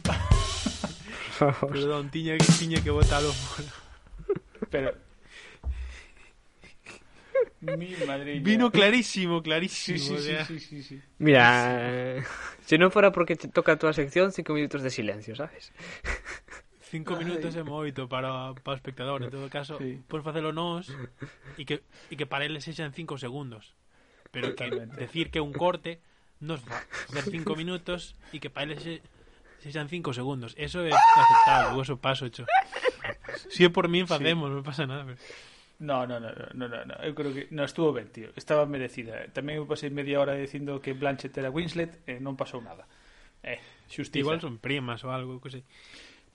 Por <laughs> favor. Perdón, tiña que tiña que botalo fora. Pero Mi madre. Vino clarísimo, clarísimo. sí, o sí, sea. sí, sí, sí. Mira, eh, si no fuera porque te toca a túa sección, cinco minutos de silencio, sabes? Cinco minutos é moito para, para o espectador En todo caso, Sí. podes facelo nós E que, e que para eles sexan cinco segundos Pero que decir que un corte Nos va facer cinco minutos E que para eles se, sexan cinco segundos Eso é aceptable, o eso paso hecho Si é por min facemos, non pasa nada pero... No, no, no, no, no, no. Eu creo que no estuvo ben, tío. Estaba merecida. Tamén eu pasei media hora dicindo que Blanchett era Winslet e non pasou nada. Eh, xustiza. Igual son primas ou algo, que sei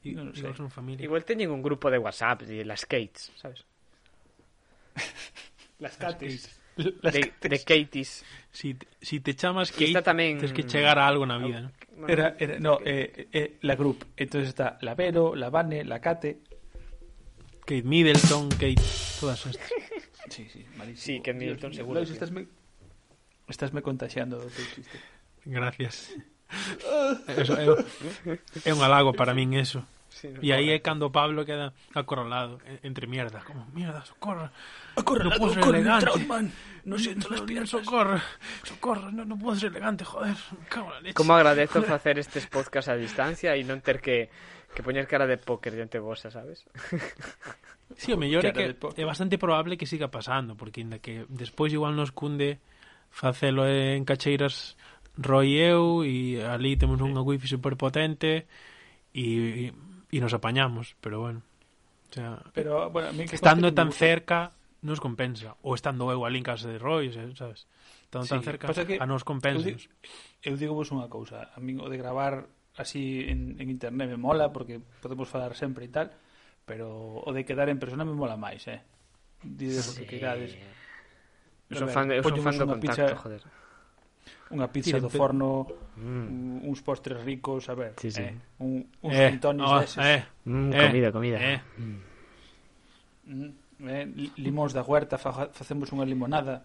I, Non Igual sei. son familia Igual teñen un grupo de WhatsApp de las Kates, sabes? <laughs> Las cates. De, de Katies. si, te- si te chamas Kate, está tamén- tens que chegar a algo na vida, ¿no? Bueno, Era, era, no, eh, eh, la group. Entonces está la Vero, la Vane, la Kate. Kate Middleton, Kate... Todas estas. <laughs> Sí, sí, malísimo. Sí, Kate Middleton, Dios seguro, tío. estás me, estás me contagiando do teu chiste. Gracias. eso é, é un halago para min eso. Sí, no y ahí es cuando Pablo queda acorralado, entre mierdas, como mierda, socorro. Acorralado no puedo ser elegante. Trautmann. No siento las piernas. Socorro, socorro, no, no puedo ser elegante, joder. Me Como agradezco joder. hacer estes podcasts a distancia e non ter que, que poñer cara de póker diante vosa, sabes? <laughs> Sí, o mellor é que é bastante probable que siga pasando, porque inda que despois igual nos cunde facelo en Cacheiras Roy eu e ali temos unha wifi superpotente e e nos apañamos, pero bueno. O sea, pero, bueno, a mí que estando tan cerca nos compensa, ou estando eu ali en casa de Roy, eh, sabes? Estando sí, tan cerca que a nos compensa. Eu, eu digo vos unha cousa, a min o de gravar así en, en internet me mola porque podemos falar sempre e tal, pero o de quedar en persona me mola máis, eh. Dides sí. o que quedades. Eu son fan, eu son fan do contacto, picha... joder unha pizza Tiren do forno, mm. mm. uns postres ricos, a ver, sí, sí. Eh, un, uns eh, pintones oh, deses. Eh, mm, eh, comida, comida. Eh. Mm. Eh, limóns da huerta, fa, facemos unha limonada.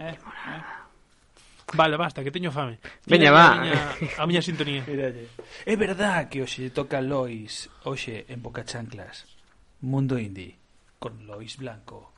Eh, limonada. Eh. Vale, basta, que teño fame. Veña, va. A miña, a miña sintonía. <laughs> Miralle. É verdad que hoxe toca Lois, hoxe en Boca Chanclas. Mundo Indie, con Lois Blanco.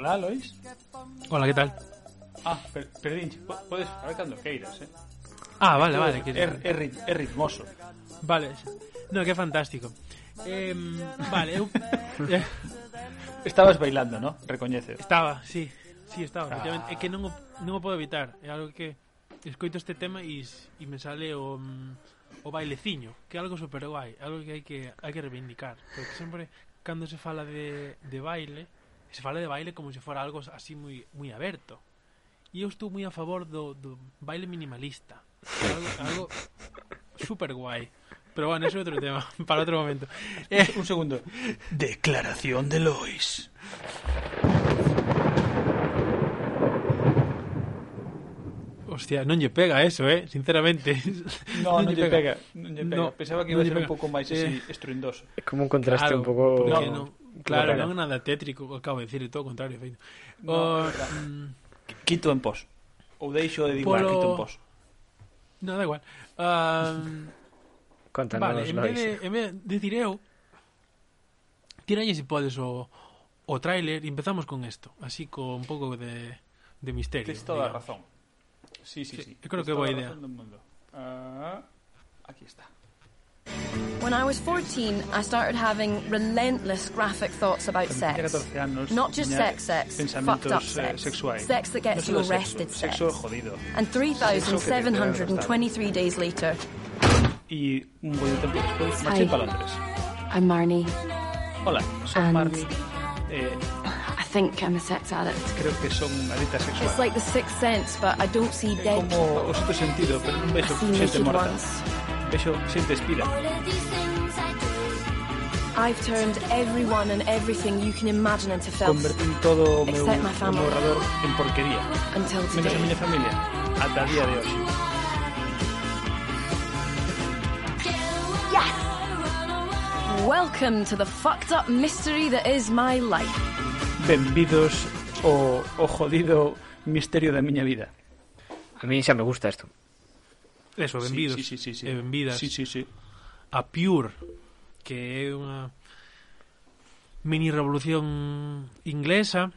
Hola, Lois. Hola, ¿qué tal? Ah, per, perdín, podes falar cando queiras, eh? Ah, vale, vale. Que... É, é, é ritmoso. Vale. No, que fantástico. Eh, vale, eu... <laughs> Estabas bailando, ¿no? Recoñece. Estaba, sí. Sí, estaba. Ah. É que non o, non o podo evitar. É algo que escoito este tema e, e me sale o, mm, o baileciño, que é algo super guai, algo que hai que hai que reivindicar, porque sempre cando se fala de, de baile, se fala de baile como se fora algo así moi moi aberto. E eu estou moi a favor do, do baile minimalista. Algo, algo super guai. Pero bueno, ese é outro tema, <laughs> para outro momento. Eh, un segundo. Declaración de Lois. Hostia, non lle pega eso, eh, sinceramente. No, <laughs> non, non lle pega. pega. Non lle pega. No, Pensaba que iba a ser pega. un pouco máis así eh, estruendoso. É como un contraste claro, un pouco... No, no. Claro, non nada tétrico, acabo de dicir todo o contrario, feito. O, mm, quito en pos. Ou deixo de divulgar, Polo... quito en pos. No, da igual. Um, <laughs> Contanos, vale, en vez, de, en vez de decir eu, tiralle se podes o, o tráiler e empezamos con esto, así con un pouco de, de misterio. Tens toda digamos. a razón. Sí, sí, sí. sí. Eu creo Tens que boa idea. Uh, aquí está. When I was 14, I started having relentless graphic thoughts about sex. Not just sex sex, fucked up eh, sex. sexuales. Sex that gets no you arrested sex. jodido. And 3,723 days later, Y un buen tiempo después marché para Londres. I'm Marnie. Hola, soy And- Marnie. Eh, I think I'm a sex addict. creo que son adictas It's like the sixth sense, but I don't see dead Como people. o sentido, pero non I see naked morta. Bello se despida. I've turned everyone and everything you can imagine into. Convertí todo mi, borrador en porquería. Menos a mi familia. Hasta el día de hoy. Welcome to the fucked up mystery that is my life. Bienvenidos o, oh, o oh jodido misterio de mi vida. A mí ya me gusta esto. eso, Benvidos. sí, sí, sí, sí. e Benvidas. Sí, sí, sí. a Pure que é unha mini revolución inglesa.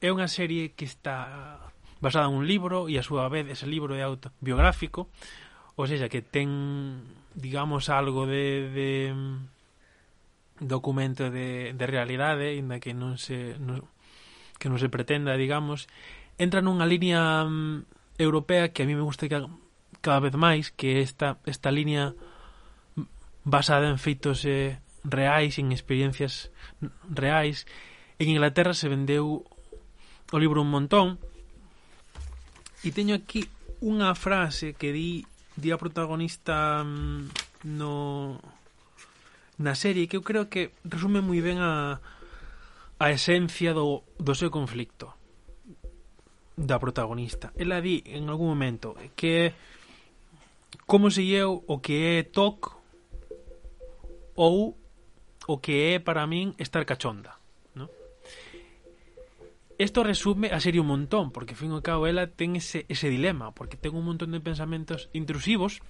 É unha serie que está basada nun libro e a súa vez ese libro é autobiográfico. Ou seja, que ten digamos algo de, de mm, documento de, de realidade inda que non se non, que non se pretenda, digamos. Entra nunha línea mm, europea que a mí me gusta que cada vez máis que esta, esta línea basada en feitos eh, reais, en experiencias reais. En Inglaterra se vendeu o libro un montón. E teño aquí unha frase que di, di a protagonista mm, no na serie que eu creo que resume moi ben a, a esencia do, do seu conflicto da protagonista. Ela di en algún momento que como se lle o que é TOC ou o que é para min estar cachonda. ¿no? Esto resume a serie un montón, porque fin ao cabo ela ten ese, ese dilema, porque ten un montón de pensamentos intrusivos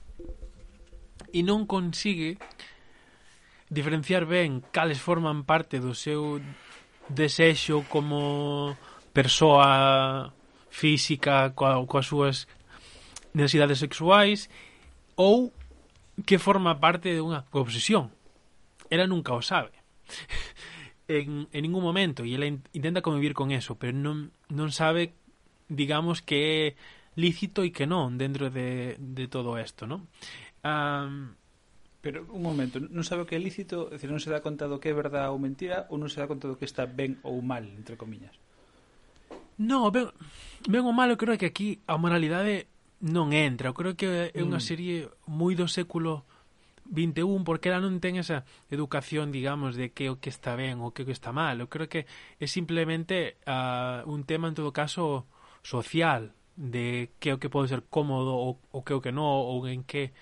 e non consigue diferenciar ben cales forman parte do seu desexo como persoa física coa, coas súas necesidades sexuais ou que forma parte de unha obsesión. Ela nunca o sabe. <laughs> en, en ningún momento e ela intenta convivir con eso, pero non, non sabe, digamos, que é lícito e que non dentro de, de todo isto, non? Um, Pero un momento, non sabe o que é lícito, é dicir, non se dá conta do que é verdade ou mentira ou non se dá conta do que está ben ou mal, entre comillas. No, ben, ben ou malo creo que aquí a moralidade non entra. Eu creo que é unha mm. serie moi do século 21 porque ela non ten esa educación, digamos, de que o que está ben ou que o que está mal. Eu creo que é simplemente uh, un tema en todo caso social de que o que pode ser cómodo ou o que o que non ou en que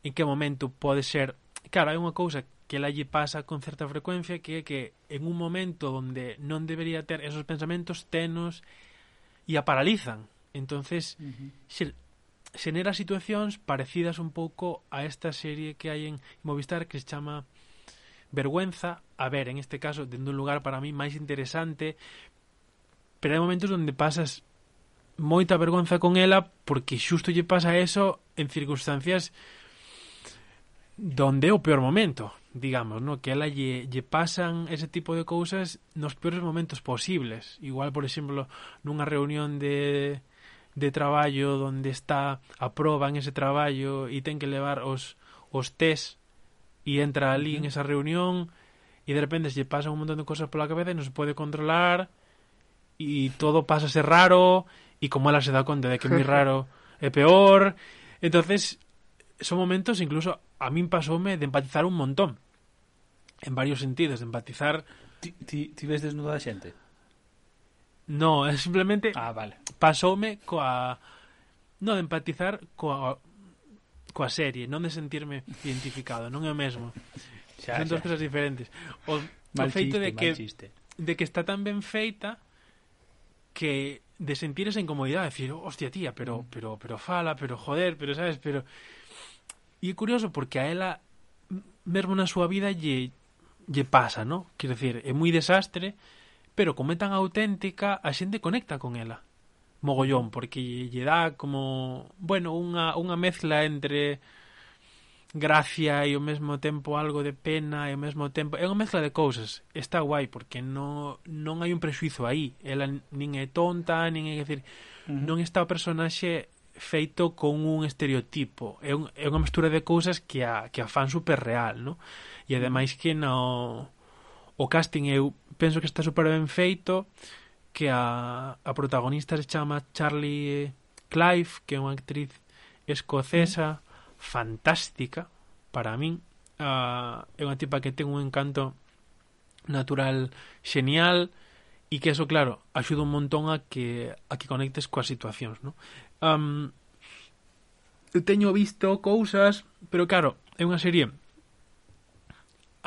en que momento pode ser claro, hai unha cousa que la lle pasa con certa frecuencia que é que en un momento onde non debería ter esos pensamentos tenos e a paralizan entonces uh -huh. xer, xenera situacións parecidas un pouco a esta serie que hai en Movistar que se chama Vergüenza, a ver, en este caso, dende un lugar para mí máis interesante, pero hai momentos onde pasas moita vergonza con ela porque xusto lle pasa eso en circunstancias donde é o peor momento, digamos, no que ela lle, lle pasan ese tipo de cousas nos peores momentos posibles. Igual, por exemplo, nunha reunión de de traballo onde está a proba en ese traballo e ten que levar os, os test e entra ali en esa reunión e de repente se lle pasan un montón de cosas pola cabeza e non se pode controlar e todo pasa a ser raro e como ela se dá conta de que é moi <laughs> raro é peor entonces son momentos incluso a min pasoume de empatizar un montón en varios sentidos, de empatizar ti, ti, ti ves desnuda a xente? No, simplemente ah, vale. pasoume coa no de empatizar coa coa serie, non de sentirme identificado, non é o mesmo. Xa, Son xa. cousas cosas diferentes. O, mal o feito chiste, de que chiste. de que está tan ben feita que de sentir esa incomodidade, de decir, hostia tía, pero mm. pero pero fala, pero joder, pero sabes, pero E é curioso porque a ela mesmo na súa vida lle lle pasa, ¿no? Quero decir, é moi desastre, pero como é tan auténtica, a xente conecta con ela. Mogollón, porque lle dá como, bueno, unha, unha mezcla entre gracia e ao mesmo tempo algo de pena e ao mesmo tempo é unha mezcla de cousas está guai porque non, non hai un prexuizo aí ela nin é tonta nin é decir uh -huh. non está o personaxe feito con un estereotipo. É, un, é unha mestura de cousas que a, que a fan super real, no? E ademais que no o casting eu penso que está super ben feito que a, a protagonista se chama Charlie eh, Clive que é unha actriz escocesa mm. fantástica para min uh, é unha tipa que ten un encanto natural xenial e que eso claro axuda un montón a que a que conectes coas situacións no? um, eu teño visto cousas pero claro, é unha serie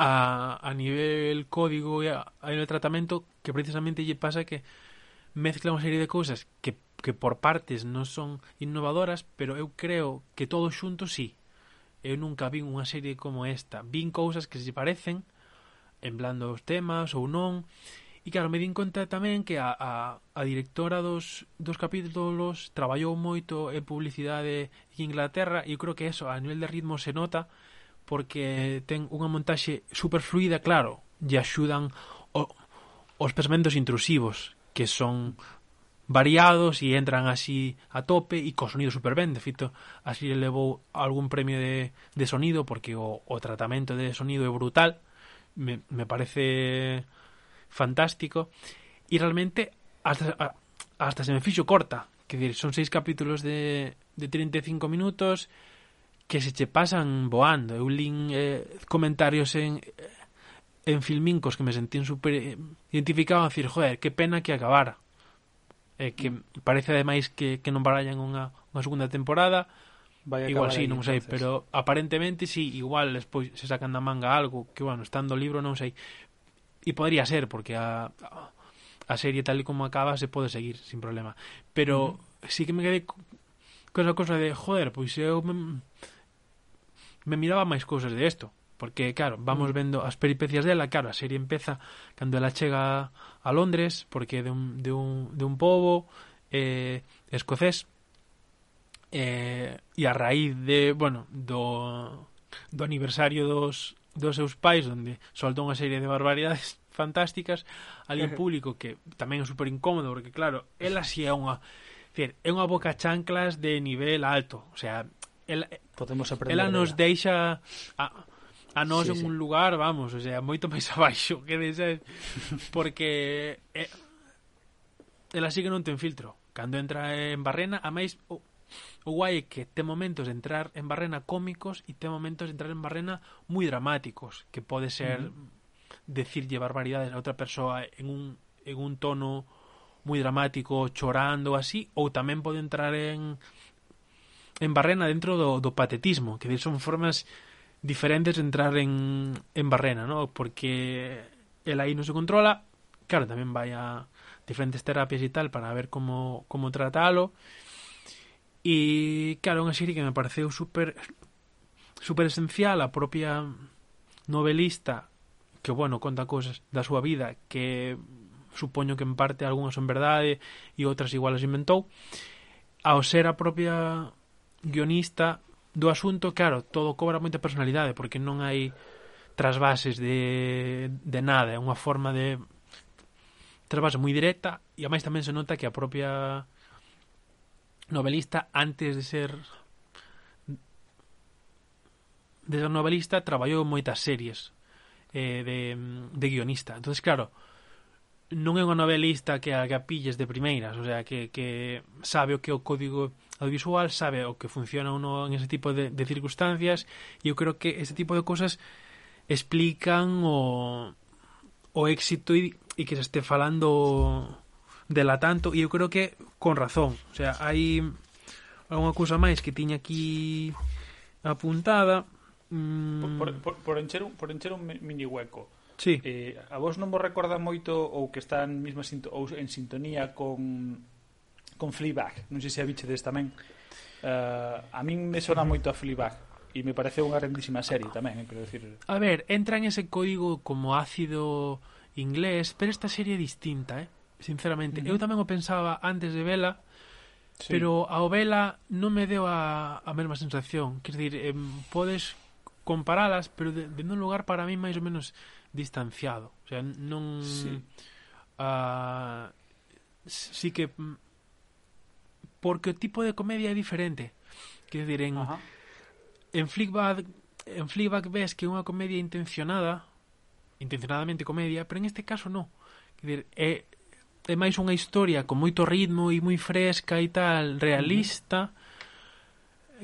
a, a nivel código e a, a nivel tratamento que precisamente lle pasa que mezcla unha serie de cousas que, que por partes non son innovadoras, pero eu creo que todo xunto sí. Eu nunca vin unha serie como esta. Vin cousas que se parecen, en plan dos temas ou non, E claro, me din conta tamén que a, a, a directora dos, dos capítulos traballou moito en publicidade en Inglaterra e eu creo que eso a nivel de ritmo se nota porque ten unha montaxe super fluida, claro, e axudan o, os pensamentos intrusivos que son variados e entran así a tope e co sonido super ben, de feito así levou algún premio de, de sonido porque o, o tratamento de sonido é brutal me, me parece fantástico. E realmente hasta, hasta se me fixo corta. Que dir, son seis capítulos de, de 35 minutos que se che pasan voando. Eu lin eh, comentarios en en filmincos que me sentín super identificado a decir, joder, que pena que acabara. Eh, que parece ademais que, que non barallan unha, unha segunda temporada, Vai igual sí, non entonces. sei, pero aparentemente sí, igual despois se sacan da manga algo que, bueno, estando o libro non sei. E podría ser, porque a, a serie tal e como acaba se pode seguir sin problema. Pero mm. sí que me quedé con esa cosa de, joder, pois eu me, me miraba máis cousas de isto porque claro, vamos mm. vendo as peripecias dela, claro, a serie empeza cando ela chega a Londres porque de un, de un, de un pobo eh, escocés eh, e a raíz de, bueno, do, do aniversario dos, dos seus pais onde soltou unha serie de barbaridades <laughs> fantásticas ali en público que tamén é super incómodo porque claro, ela si é unha decir, é unha boca chanclas de nivel alto, o sea, el, podemos aprender. Ela nos dela. deixa a, a nós sí, en sí. un lugar, vamos, o sea, moito máis <laughs> abaixo que deses porque é, ela sí que non ten filtro. Cando entra en Barrena, a máis o, o guai é que ten momentos de entrar en Barrena cómicos e ten momentos de entrar en Barrena moi dramáticos, que pode ser mm -hmm. decirlle barbaridades a outra persoa en un en un tono moi dramático, chorando así, ou tamén pode entrar en en Barrena dentro do, do patetismo, que son formas diferentes de entrar en, en Barrena, ¿no? porque el aí non se controla, claro, tamén vai a diferentes terapias e tal para ver como, como tratalo, e claro, unha serie que me pareceu super super esencial a propia novelista que, bueno, conta cousas da súa vida que supoño que en parte algunhas son verdade e outras igual as inventou ao ser a propia guionista do asunto, claro, todo cobra moita personalidade porque non hai trasvases de, de nada, é unha forma de trasvase moi directa e ademais tamén se nota que a propia novelista antes de ser de ser novelista traballou moitas series eh, de, de guionista. Entonces claro, non é unha novelista que a, que a pilles de primeiras, o sea, que, que sabe o que é o código audiovisual sabe o que funciona uno en ese tipo de, de circunstancias. Yo creo que ese tipo de cosas explican o, o éxito e que se este falando dela tanto e eu creo que con razón o sea, hai algunha cousa máis que tiña aquí apuntada mm... por, por, por, encher un, por encher un mini hueco sí. eh, a vos non vos recorda moito ou que están misma sinto, ou en sintonía con con Fleabag non sei se a bichedes tamén uh, a min me sona moito a Fleabag e me parece unha grandísima serie tamén, eh, quero decir. A ver, entra en ese código como ácido inglés, pero esta serie é distinta, eh? Sinceramente, uh eu tamén o pensaba antes de Vela, sí. pero ao Vela non me deu a, a mesma sensación. Quer dizer, eh, podes comparalas, pero de, de un lugar para mí máis ou menos distanciado. O sea, non... Sí. Uh, sí que mm, porque o tipo de comedia é diferente. Quer dizer, en, Ajá. en Flickback en Fleabag ves que é unha comedia intencionada, intencionadamente comedia, pero en este caso non. Quer dizer, é, é máis unha historia con moito ritmo e moi fresca e tal, realista,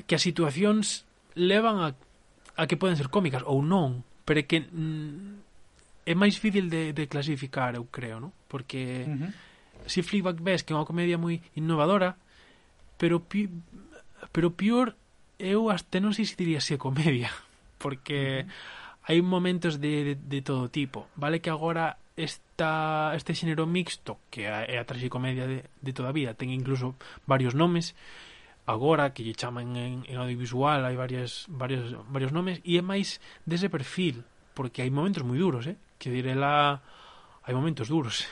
que as situacións levan a, a que poden ser cómicas ou non, pero que mm, é máis difícil de, de clasificar, eu creo, non? Porque uh -huh. si Fleabag ves que é unha comedia moi innovadora, pero pi, pero peor eu até non sei se diría se comedia <laughs> porque hai momentos de, de, de todo tipo vale que agora esta, este xénero mixto que é a traxicomedia de, de toda a vida ten incluso varios nomes agora que lle chaman en, en audiovisual hai varias, varios, varios nomes e é máis dese perfil porque hai momentos moi duros eh? que direla hai momentos duros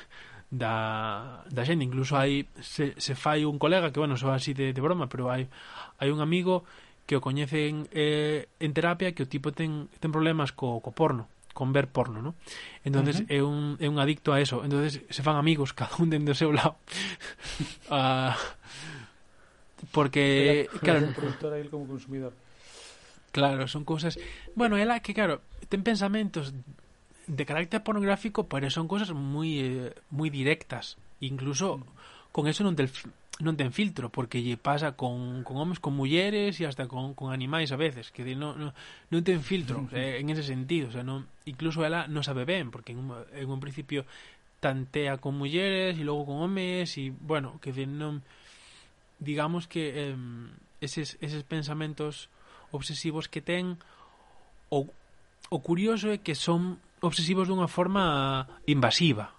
da, da xente, incluso hai se, se fai un colega que bueno, só así de, de broma, pero hai hai un amigo que o coñecen eh, en terapia que o tipo ten ten problemas co, co porno con ver porno, ¿no? Entonces uh -huh. é un é un adicto a eso. Entonces se fan amigos <laughs> cada un dende o seu lado. <laughs> ah, porque la, claro, productor como consumidor. Claro, son cousas. Bueno, ela que claro, ten pensamentos de carácter pornográfico, pero son cosas muy, eh, muy directas. Incluso con eso non, del, non ten filtro, porque lle pasa con, con homes, con mulleres e hasta con, con animais a veces. Que non, non, non ten filtro o <laughs> sea, eh, en ese sentido. O sea, non, incluso ela non sabe ben, porque en un, en un principio tantea con mulleres e logo con homes e, bueno, que non... Digamos que eh, eses, eses pensamentos obsesivos que ten o, o curioso é que son obsesivos dunha forma invasiva.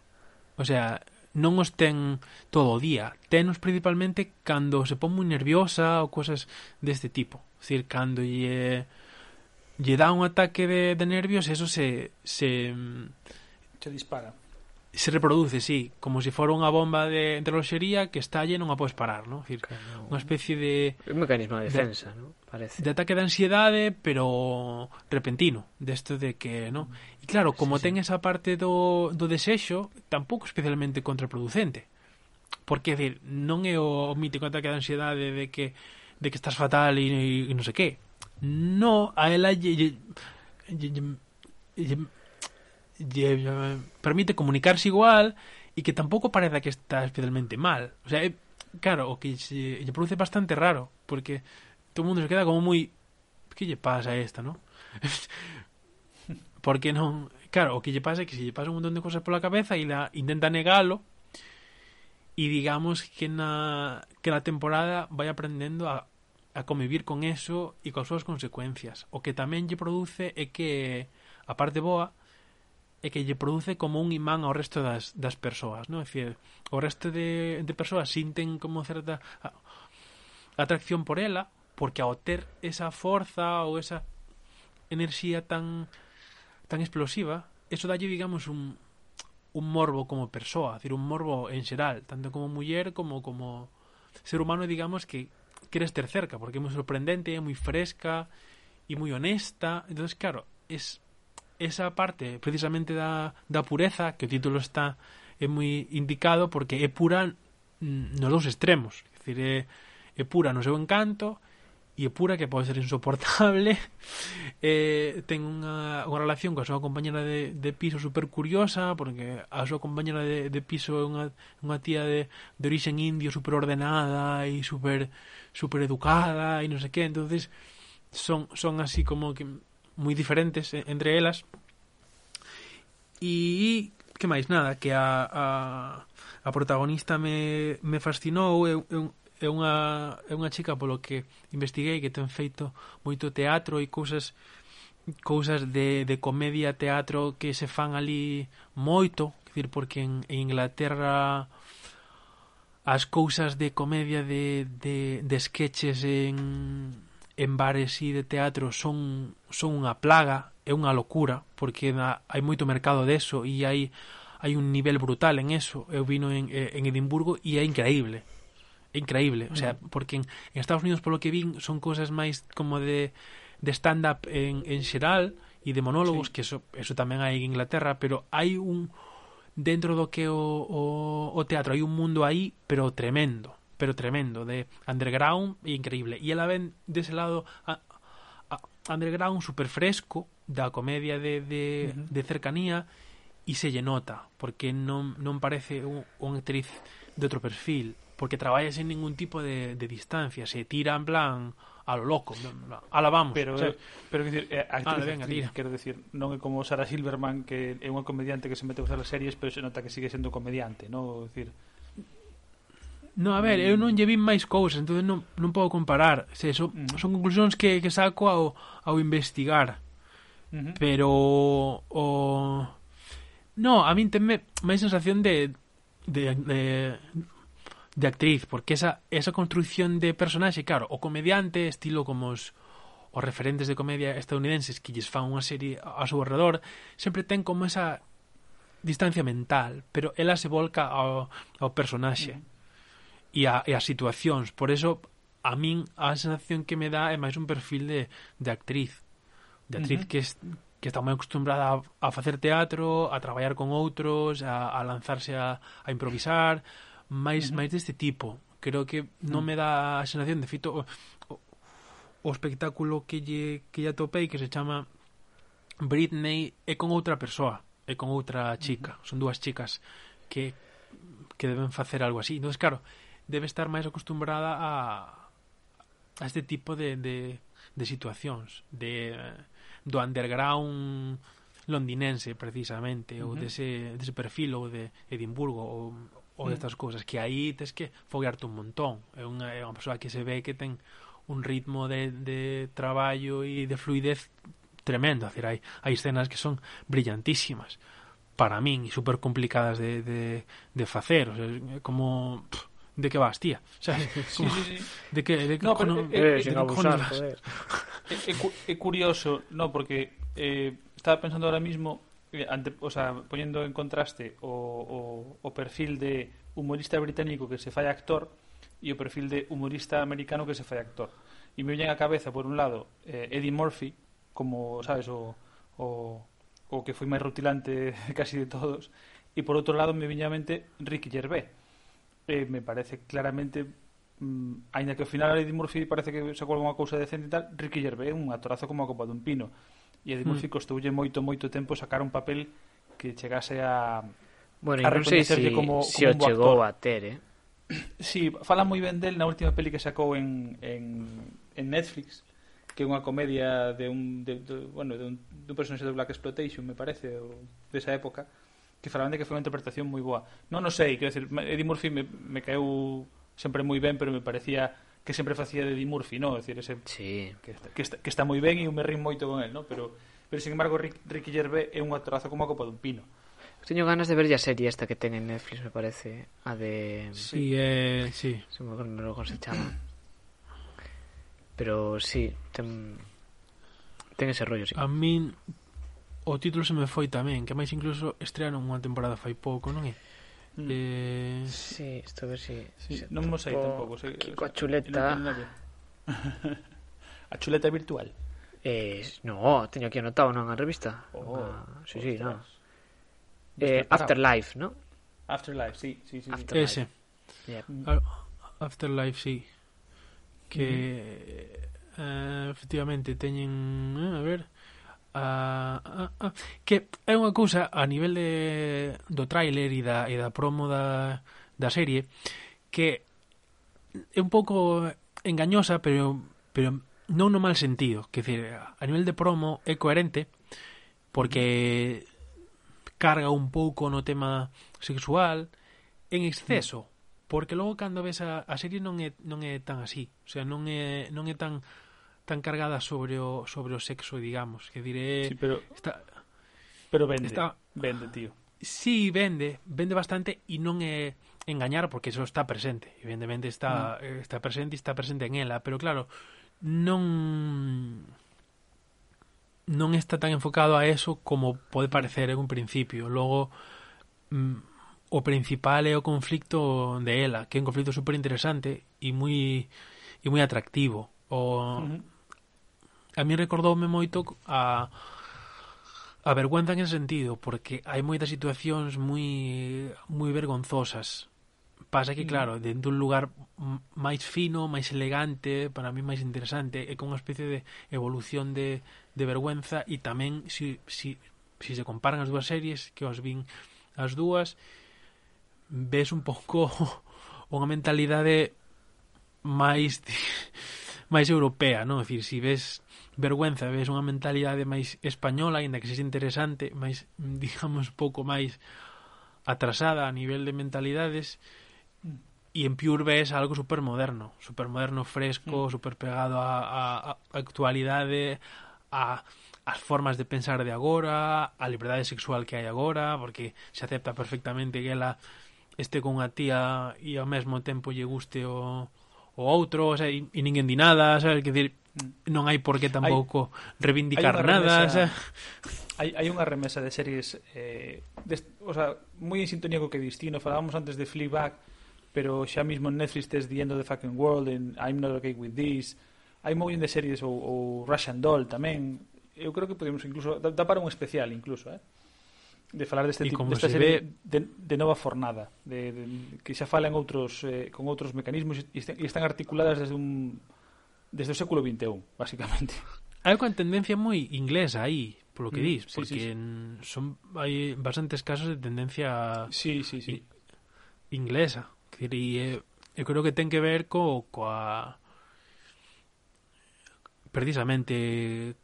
O sea, non os ten todo o día, tenos principalmente cando se pon moi nerviosa ou cosas deste tipo. Es decir, cando lle lle dá un ataque de, de nervios, eso se se se dispara se reproduce, sí, como se si fora unha bomba de, de reloxería que estalle e non a podes parar, non? Dicir, claro. unha especie de... Un mecanismo de defensa, de, non? Parece. De ataque de ansiedade, pero repentino, desto de, de que, non? E claro, como sí, ten sí. esa parte do, do desexo, tampouco especialmente contraproducente. Porque, decir, non é o mítico ataque de ansiedade de que de que estás fatal e, e, e non sei que. No, a ela lle, lle, lle, lle, lle permite comunicarse igual e que tampouco pareza que está especialmente mal. O sea, é, claro, o que se, produce bastante raro, porque todo o mundo se queda como moi que lle pasa a esta, ¿no? <laughs> porque non, claro, o que lle pasa que se lle pasa un montón de cosas pola cabeza e la intenta negalo e digamos que na que na temporada vai aprendendo a a convivir con eso e coas súas consecuencias. O que tamén lle produce é que a parte boa e que lle produce como un imán ao resto das, das persoas, non? É dicir, o resto de, de persoas sinten como certa atracción por ela, porque ao ter esa forza ou esa enerxía tan tan explosiva, eso dalle, digamos, un, un morbo como persoa, decir, un morbo en xeral, tanto como muller como como ser humano, digamos, que queres ter cerca, porque é moi sorprendente, é moi fresca e moi honesta, entonces claro, es esa parte precisamente da, da pureza, que o título está é moi indicado porque é pura mm, nos dous extremos, é dicir, é, é pura no seu encanto e é pura que pode ser insoportable. <laughs> Eh, ten unha, unha relación coa súa compañera de, de piso super curiosa porque a súa compañera de, de piso é unha, unha tía de, de orixen indio super ordenada e super, super educada e non sei que. Entonces son, son así como que moi diferentes eh, entre elas. E que máis? Nada que a, a, a protagonista me, me fascinou. É, é, unha, é unha chica polo que investiguei que ten feito moito teatro e cousas cousas de, de comedia, teatro que se fan ali moito. Dicir, porque en, en Inglaterra as cousas de comedia de, de, de sketches en en bares e de teatro son son unha plaga, é unha locura, porque na, hai moito mercado deso e hai hai un nivel brutal en eso. Eu vino en, eh, en Edimburgo e é increíble. É increíble, o sea, mm. porque en, en Estados Unidos polo que vin son cousas máis como de de stand up en en xeral e de monólogos, sí. que eso eso tamén hai en Inglaterra, pero hai un dentro do que o, o, o teatro hai un mundo aí, pero tremendo pero tremendo, de underground increíble. Y él la ven de ese lado a, a, underground super fresco, da comedia de, de, uh -huh. de, cercanía, y se le nota, porque no, no parece un, una actriz de otro perfil, porque trabaja sen ningún tipo de, de distancia, se tira en plan a lo loco, ala vamos. Pero, o sea, pero decir, eh, actriz, ah, venga, actriz, quero decir, non é como Sara Silverman que é unha comediante que se mete a usar as series, pero se nota que sigue sendo comediante, non? Decir, No, a ver, eu non lle vin máis cousas, entón non, non podo comparar. Se, son, mm. son conclusións que, que saco ao, ao investigar. Uh -huh. Pero o No, a min tenme máis sensación de de, de de actriz, porque esa esa construción de personaxe, claro, o comediante estilo como os os referentes de comedia estadounidenses que lles fan unha serie a, seu redor, sempre ten como esa distancia mental, pero ela se volca ao, ao personaxe. Uh -huh e, a, e as situacións. Por eso, a min a sensación que me dá é máis un perfil de, de actriz. De actriz uh -huh. que, es, que está moi acostumbrada a, a facer teatro, a traballar con outros, a, a lanzarse a, a improvisar, máis uh -huh. máis deste tipo. Creo que non me dá a sensación, de fito, o, o, o espectáculo que lle, que lle atopei que se chama Britney é con outra persoa, é con outra chica, son dúas chicas que que deben facer algo así. Entonces, claro, debe estar máis acostumbrada a, a este tipo de, de, de situacións de, do underground londinense precisamente uh -huh. ou dese, dese perfil ou de Edimburgo ou, ou mm. destas cousas que aí tes que foguearte un montón é unha, é unha persoa que se ve que ten un ritmo de, de traballo e de fluidez tremendo. Decir, hai, hai escenas que son brillantísimas para min e super complicadas de, de, de facer. O sea, como pff, de que vas, tía? Sí, sí, sí. de que de No, pero, <laughs> eh, Eh, de abusar, vas? cu- é curioso, no, porque eh, estaba pensando ahora mismo, eh, ante, o sea, poniendo en contraste o, o, o perfil de humorista británico que se fai actor e o perfil de humorista americano que se fai actor. E me viñen a cabeza, por un lado, eh, Eddie Murphy, como, sabes, o, o, o que foi máis rutilante <laughs> casi de todos, e por outro lado me viña a mente Ricky Gervais. eh, me parece claramente mm, ainda que ao final Eddie Murphy parece que sacou unha cousa decente e tal Ricky Gervais é un atorazo como a copa dun pino e Eddie hmm. Murphy costoulle moito moito tempo sacar un papel que chegase a bueno, a non sei se, como, se como o chegou actor. a ter eh? si, sí, fala moi ben del na última peli que sacou en, en, en Netflix que é unha comedia de un, de, de, bueno, de un, de un personaxe de Black Exploitation, me parece, desa de época, que falaban de que foi unha interpretación moi boa. Non, non sei, quero decir, Eddie Murphy me, me caeu sempre moi ben, pero me parecía que sempre facía de Eddie Murphy, non? Decir, ese sí. que, está, que, está, que está moi ben e eu me rin moito con el, non? Pero, pero sin embargo, Rick, Ricky Gervais é un actorazo como a copa dun pino. Teño ganas de ver a serie esta que ten en Netflix, me parece. A de... Sí, sí. eh, sí. Se me acuerdo como se chama. Pero sí, ten... Ten ese rollo, sí. A min o título se me foi tamén, que máis incluso estrearon unha temporada fai pouco, non é? Mm. Eh... Sí, isto a ver si... Sí, se non mo sei tampouco. Sei, Kiko a chuleta. <laughs> a chuleta virtual. Eh, no, teño aquí anotado non a revista. Oh, ah, sí, sí, no. Eh, Afterlife, ¿no? Afterlife, sí, sí, sí. Afterlife. Ese. Yeah. Mm. Afterlife, sí. Que mm -hmm. eh, efectivamente teñen, eh, a ver, a, a, a, que é unha cousa a nivel de, do tráiler e da, e da promo da, da serie que é un pouco engañosa pero pero non no mal sentido. Que decir, a nivel de promo é coherente porque carga un pouco no tema sexual en exceso mm. porque logo cando ves a, a serie non é, non é tan así. O sea, non é, non é tan tan cargada sobre o sobre o sexo, digamos, que diré, sí, pero está pero vende, está, vende, tío. Sí, vende, vende bastante e non é engañar porque eso está presente, evidentemente está mm. está presente e está presente en ela, pero claro, non non está tan enfocado a eso como pode parecer en un principio. Logo mm, o principal é o conflicto de ela, que é un conflicto super interesante e moi e moi atractivo. O uh a mí recordoume moito a a vergüenza en ese sentido, porque hai moitas situacións moi moi vergonzosas. Pasa que, mm. claro, dentro dun lugar máis fino, máis elegante, para mí máis interesante, é como unha especie de evolución de, de vergüenza e tamén, si, si, si se comparan as dúas series, que os vin as dúas, ves un pouco <laughs> unha mentalidade máis máis europea, non? Decir, si ves vergüenza, ves unha mentalidade máis española, aínda que sexa interesante, máis, <laughs> digamos, pouco máis atrasada a nivel de mentalidades, e en Pure ves algo super moderno, super moderno fresco, mm. superpegado super pegado a, a, a actualidade, a as formas de pensar de agora, a liberdade sexual que hai agora, porque se acepta perfectamente que ela este con a tía e ao mesmo tempo lle guste o o outro, o sea, e, e ninguén di nada, sabes, que decir, non hai por que tampouco reivindicar hai nada, remesa, o sea... hai, hai unha remesa de series eh, des, o sea, moi en sintonía co que distino, falábamos antes de Fleabag, pero xa mismo en Netflix tes The End of the Fucking World, en I'm Not Okay With This, hai mogollón de series ou, ou Russian Doll tamén, eu creo que podemos incluso, dá, dá para un especial incluso, eh? de falar deste tipo desta se serie ve... de, de nova fornada de, de, que xa falan outros eh, con outros mecanismos e están, e están articuladas desde un desde o século XXI, basicamente. Hai unha tendencia moi inglesa aí, polo que mm, dis, sí, porque sí, sí. son hai bastantes casos de tendencia sí, sí, sí. inglesa, que e, eu creo que ten que ver co coa precisamente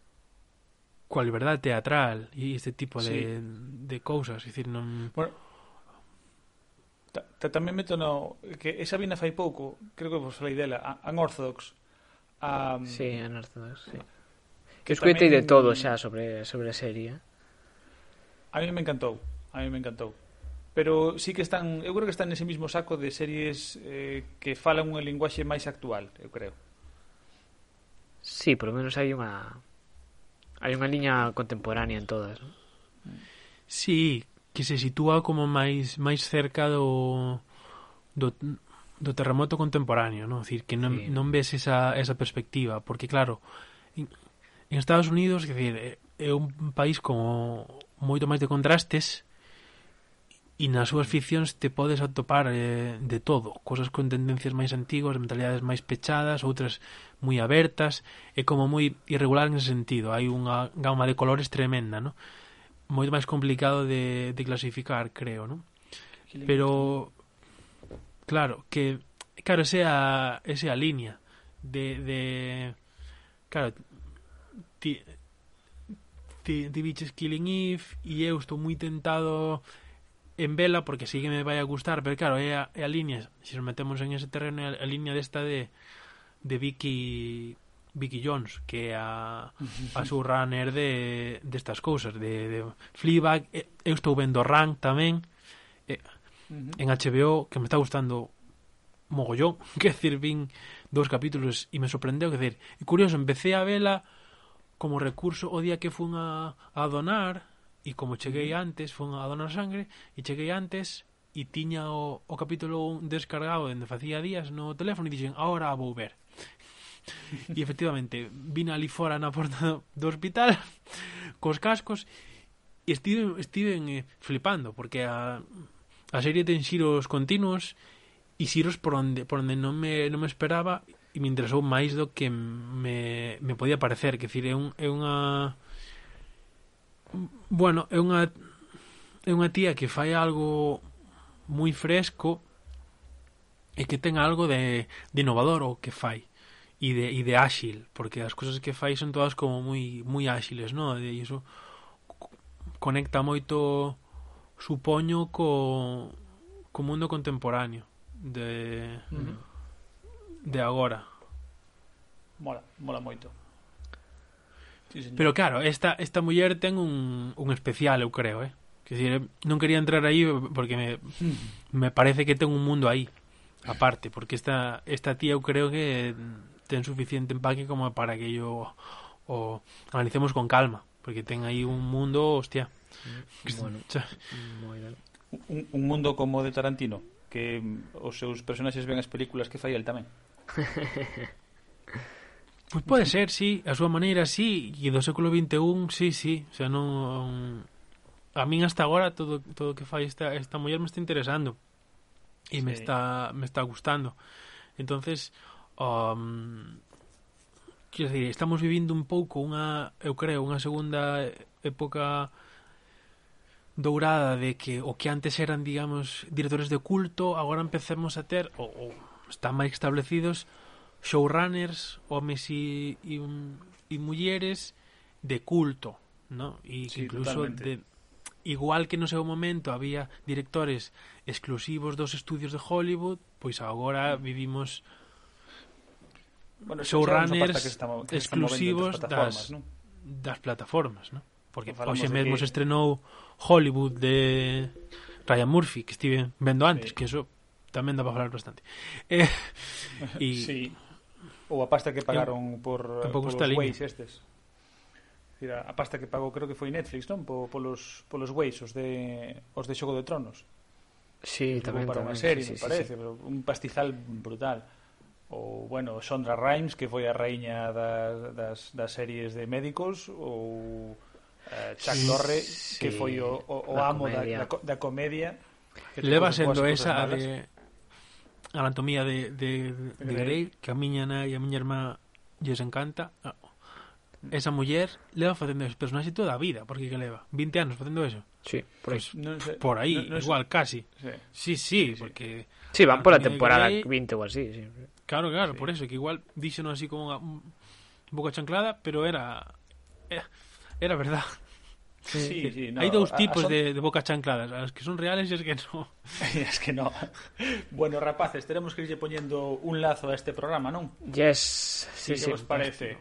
coa liberdade teatral e este tipo sí. de, de cousas, dicir, non... Bueno, ta, ta, tamén meto no... Que esa vina fai pouco, creo que vos falei dela, Unorthodox. Um, mm, sí, Unorthodox, sí. Que escuitei de todo xa sobre, sobre a serie. A mí me encantou, a mí me encantou pero sí que están, eu creo que están nese mismo saco de series eh, que falan un linguaxe máis actual, eu creo. Sí, por lo menos hai unha Hai unha liña contemporánea en todas, ¿no? Sí, que se sitúa como máis máis cerca do do, do terremoto contemporáneo, non? decir, que non, sí. non ves esa, esa perspectiva, porque claro, en, en Estados Unidos, que decir, é un país con moito máis de contrastes e nas súas ficcións te podes atopar eh, de todo, cosas con tendencias máis antiguas, mentalidades máis pechadas, outras moi abertas, e como moi irregular en ese sentido, hai unha gama de colores tremenda, ¿no? moi máis complicado de, de clasificar, creo, ¿no? Pero claro, que claro, ese a ese a liña de de claro, ti ti, ti Killing Eve e eu estou moi tentado en vela porque sí que me vai a gustar, pero claro, é a, é a línea, se nos metemos en ese terreno, é a, a liña desta de, de Vicky Vicky Jones, que é a, a <laughs> súa runner de, destas de cousas, de, de Fleabag, eu estou vendo Rank tamén, en HBO, que me está gustando mogollón, <laughs> que decir, vin dous capítulos e me sorprendeu, que decir, curioso, empecé a vela como recurso o día que fun a, a donar, e como cheguei antes, fun a donar sangre e cheguei antes e tiña o, o capítulo descargado dende facía días no teléfono e dixen, "Agora a vou ver." <laughs> e efectivamente, vin ali fora na porta <laughs> do hospital cos cascos e estiven, estiven eh, flipando porque a, a serie ten xiros continuos e xiros por onde, por onde non, me, non me esperaba e me interesou máis do que me, me podía parecer que decir, é, un, é unha bueno, é unha é unha tía que fai algo moi fresco e que ten algo de, de innovador o que fai e de, e de áxil, porque as cousas que fai son todas como moi moi áxiles, no? E iso conecta moito supoño co co mundo contemporáneo de uh -huh. de agora. Mola, mola moito. Sí, señor. Pero claro, esta, esta muller ten un, un especial, eu creo, eh? Que decir, non quería entrar aí porque me, hmm. me parece que ten un mundo aí, aparte, porque esta, esta tía eu creo que ten suficiente empaque como para que yo o analicemos con calma, porque ten aí un mundo, hostia. Mm, bueno, un, un mundo como de Tarantino, que os seus personaxes ven as películas que fai el tamén. <laughs> Pois pode ser, sí, a súa maneira, sí, e do século XXI, sí, sí, o sea, non... A min hasta agora todo todo que fai esta, esta muller me está interesando e sí. me está me está gustando. Entonces, um, quero dicir, estamos vivindo un pouco unha, eu creo, unha segunda época dourada de que o que antes eran, digamos, directores de culto, agora empecemos a ter ou, ou están máis establecidos showrunners, homes e, e, e mulleres de culto, ¿no? Y sí, incluso de, igual que no seu momento había directores exclusivos dos estudios de Hollywood, pois agora vivimos bueno, showrunners que estamos, que exclusivos das, ¿no? das plataformas, ¿no? porque hoxe mesmo que... se estrenou Hollywood de Ryan Murphy, que estive vendo antes, sí. que eso tamén dá para falar bastante. <laughs> Eh, e sí ou a pasta que pagaron por, eh, por os Waze estes decir, a pasta que pagou creo que foi Netflix, non? Po, polos, polos Waze, os de, os de Xogo de Tronos. Sí, que tamén, para tamén. Unha serie, sí, sí, me parece, sí, sí. pero un pastizal brutal. Ou, bueno, Sondra Rhimes, que foi a raíña das, das, das series de médicos, ou uh, Chuck Lorre, sí, que foi o, o, o amo comedia. da, da, da comedia. Leva sendo esa a de, a anatomía de, de, de, de Grey, que a miña nai e a miña irmá lles encanta. Esa muller leva facendo ese personaxe toda a vida porque que leva? 20 anos facendo eso. Sí, por aí, pues, non sei, por aí no, no igual casi. Sí, sí, sí, sí porque sí, van por a temporada Grey, 20 ou así sí. claro, claro, sí. por eso que igual díxenos así como unha boca chanclada pero era era, era verdad. Sí, sí, no. Hai dous tipos a, son... de, de bocas chancladas, as que son reales e as que non. es <laughs> que no. bueno, rapaces, teremos que irlle poñendo un lazo a este programa, non? Yes. Sí, sí, que sí, vos parece?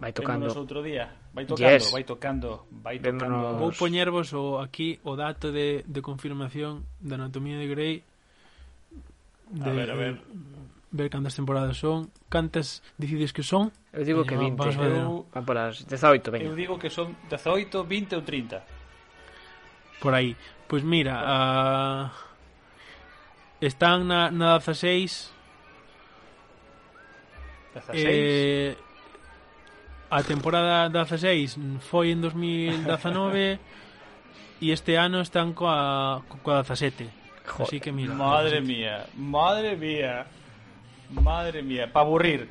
Vai tocando. Vémonos outro día. Vai tocando, yes. vai tocando, vai tocando. Vémonos... Vou poñervos o, aquí o dato de, de confirmación da anatomía de Grey. De, a ver, a ver ver cantas temporadas son, cantas decides que son. Eu digo que ah, 20, van, eu... van polas 18, ben. Eu digo que son 18, 20 ou 30. Por aí. Pois mira, a... están na, na 16... 16? Eh, a temporada 16 foi en 2019 <laughs> e este ano están coa, coa 17. Joder. Así que mira. Madre mía, madre mía. Madre mía, para aburrir.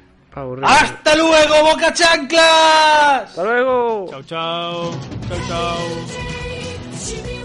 ¡Hasta luego, Boca Chanclas! ¡Hasta luego! Chao, chao. Chao, chao.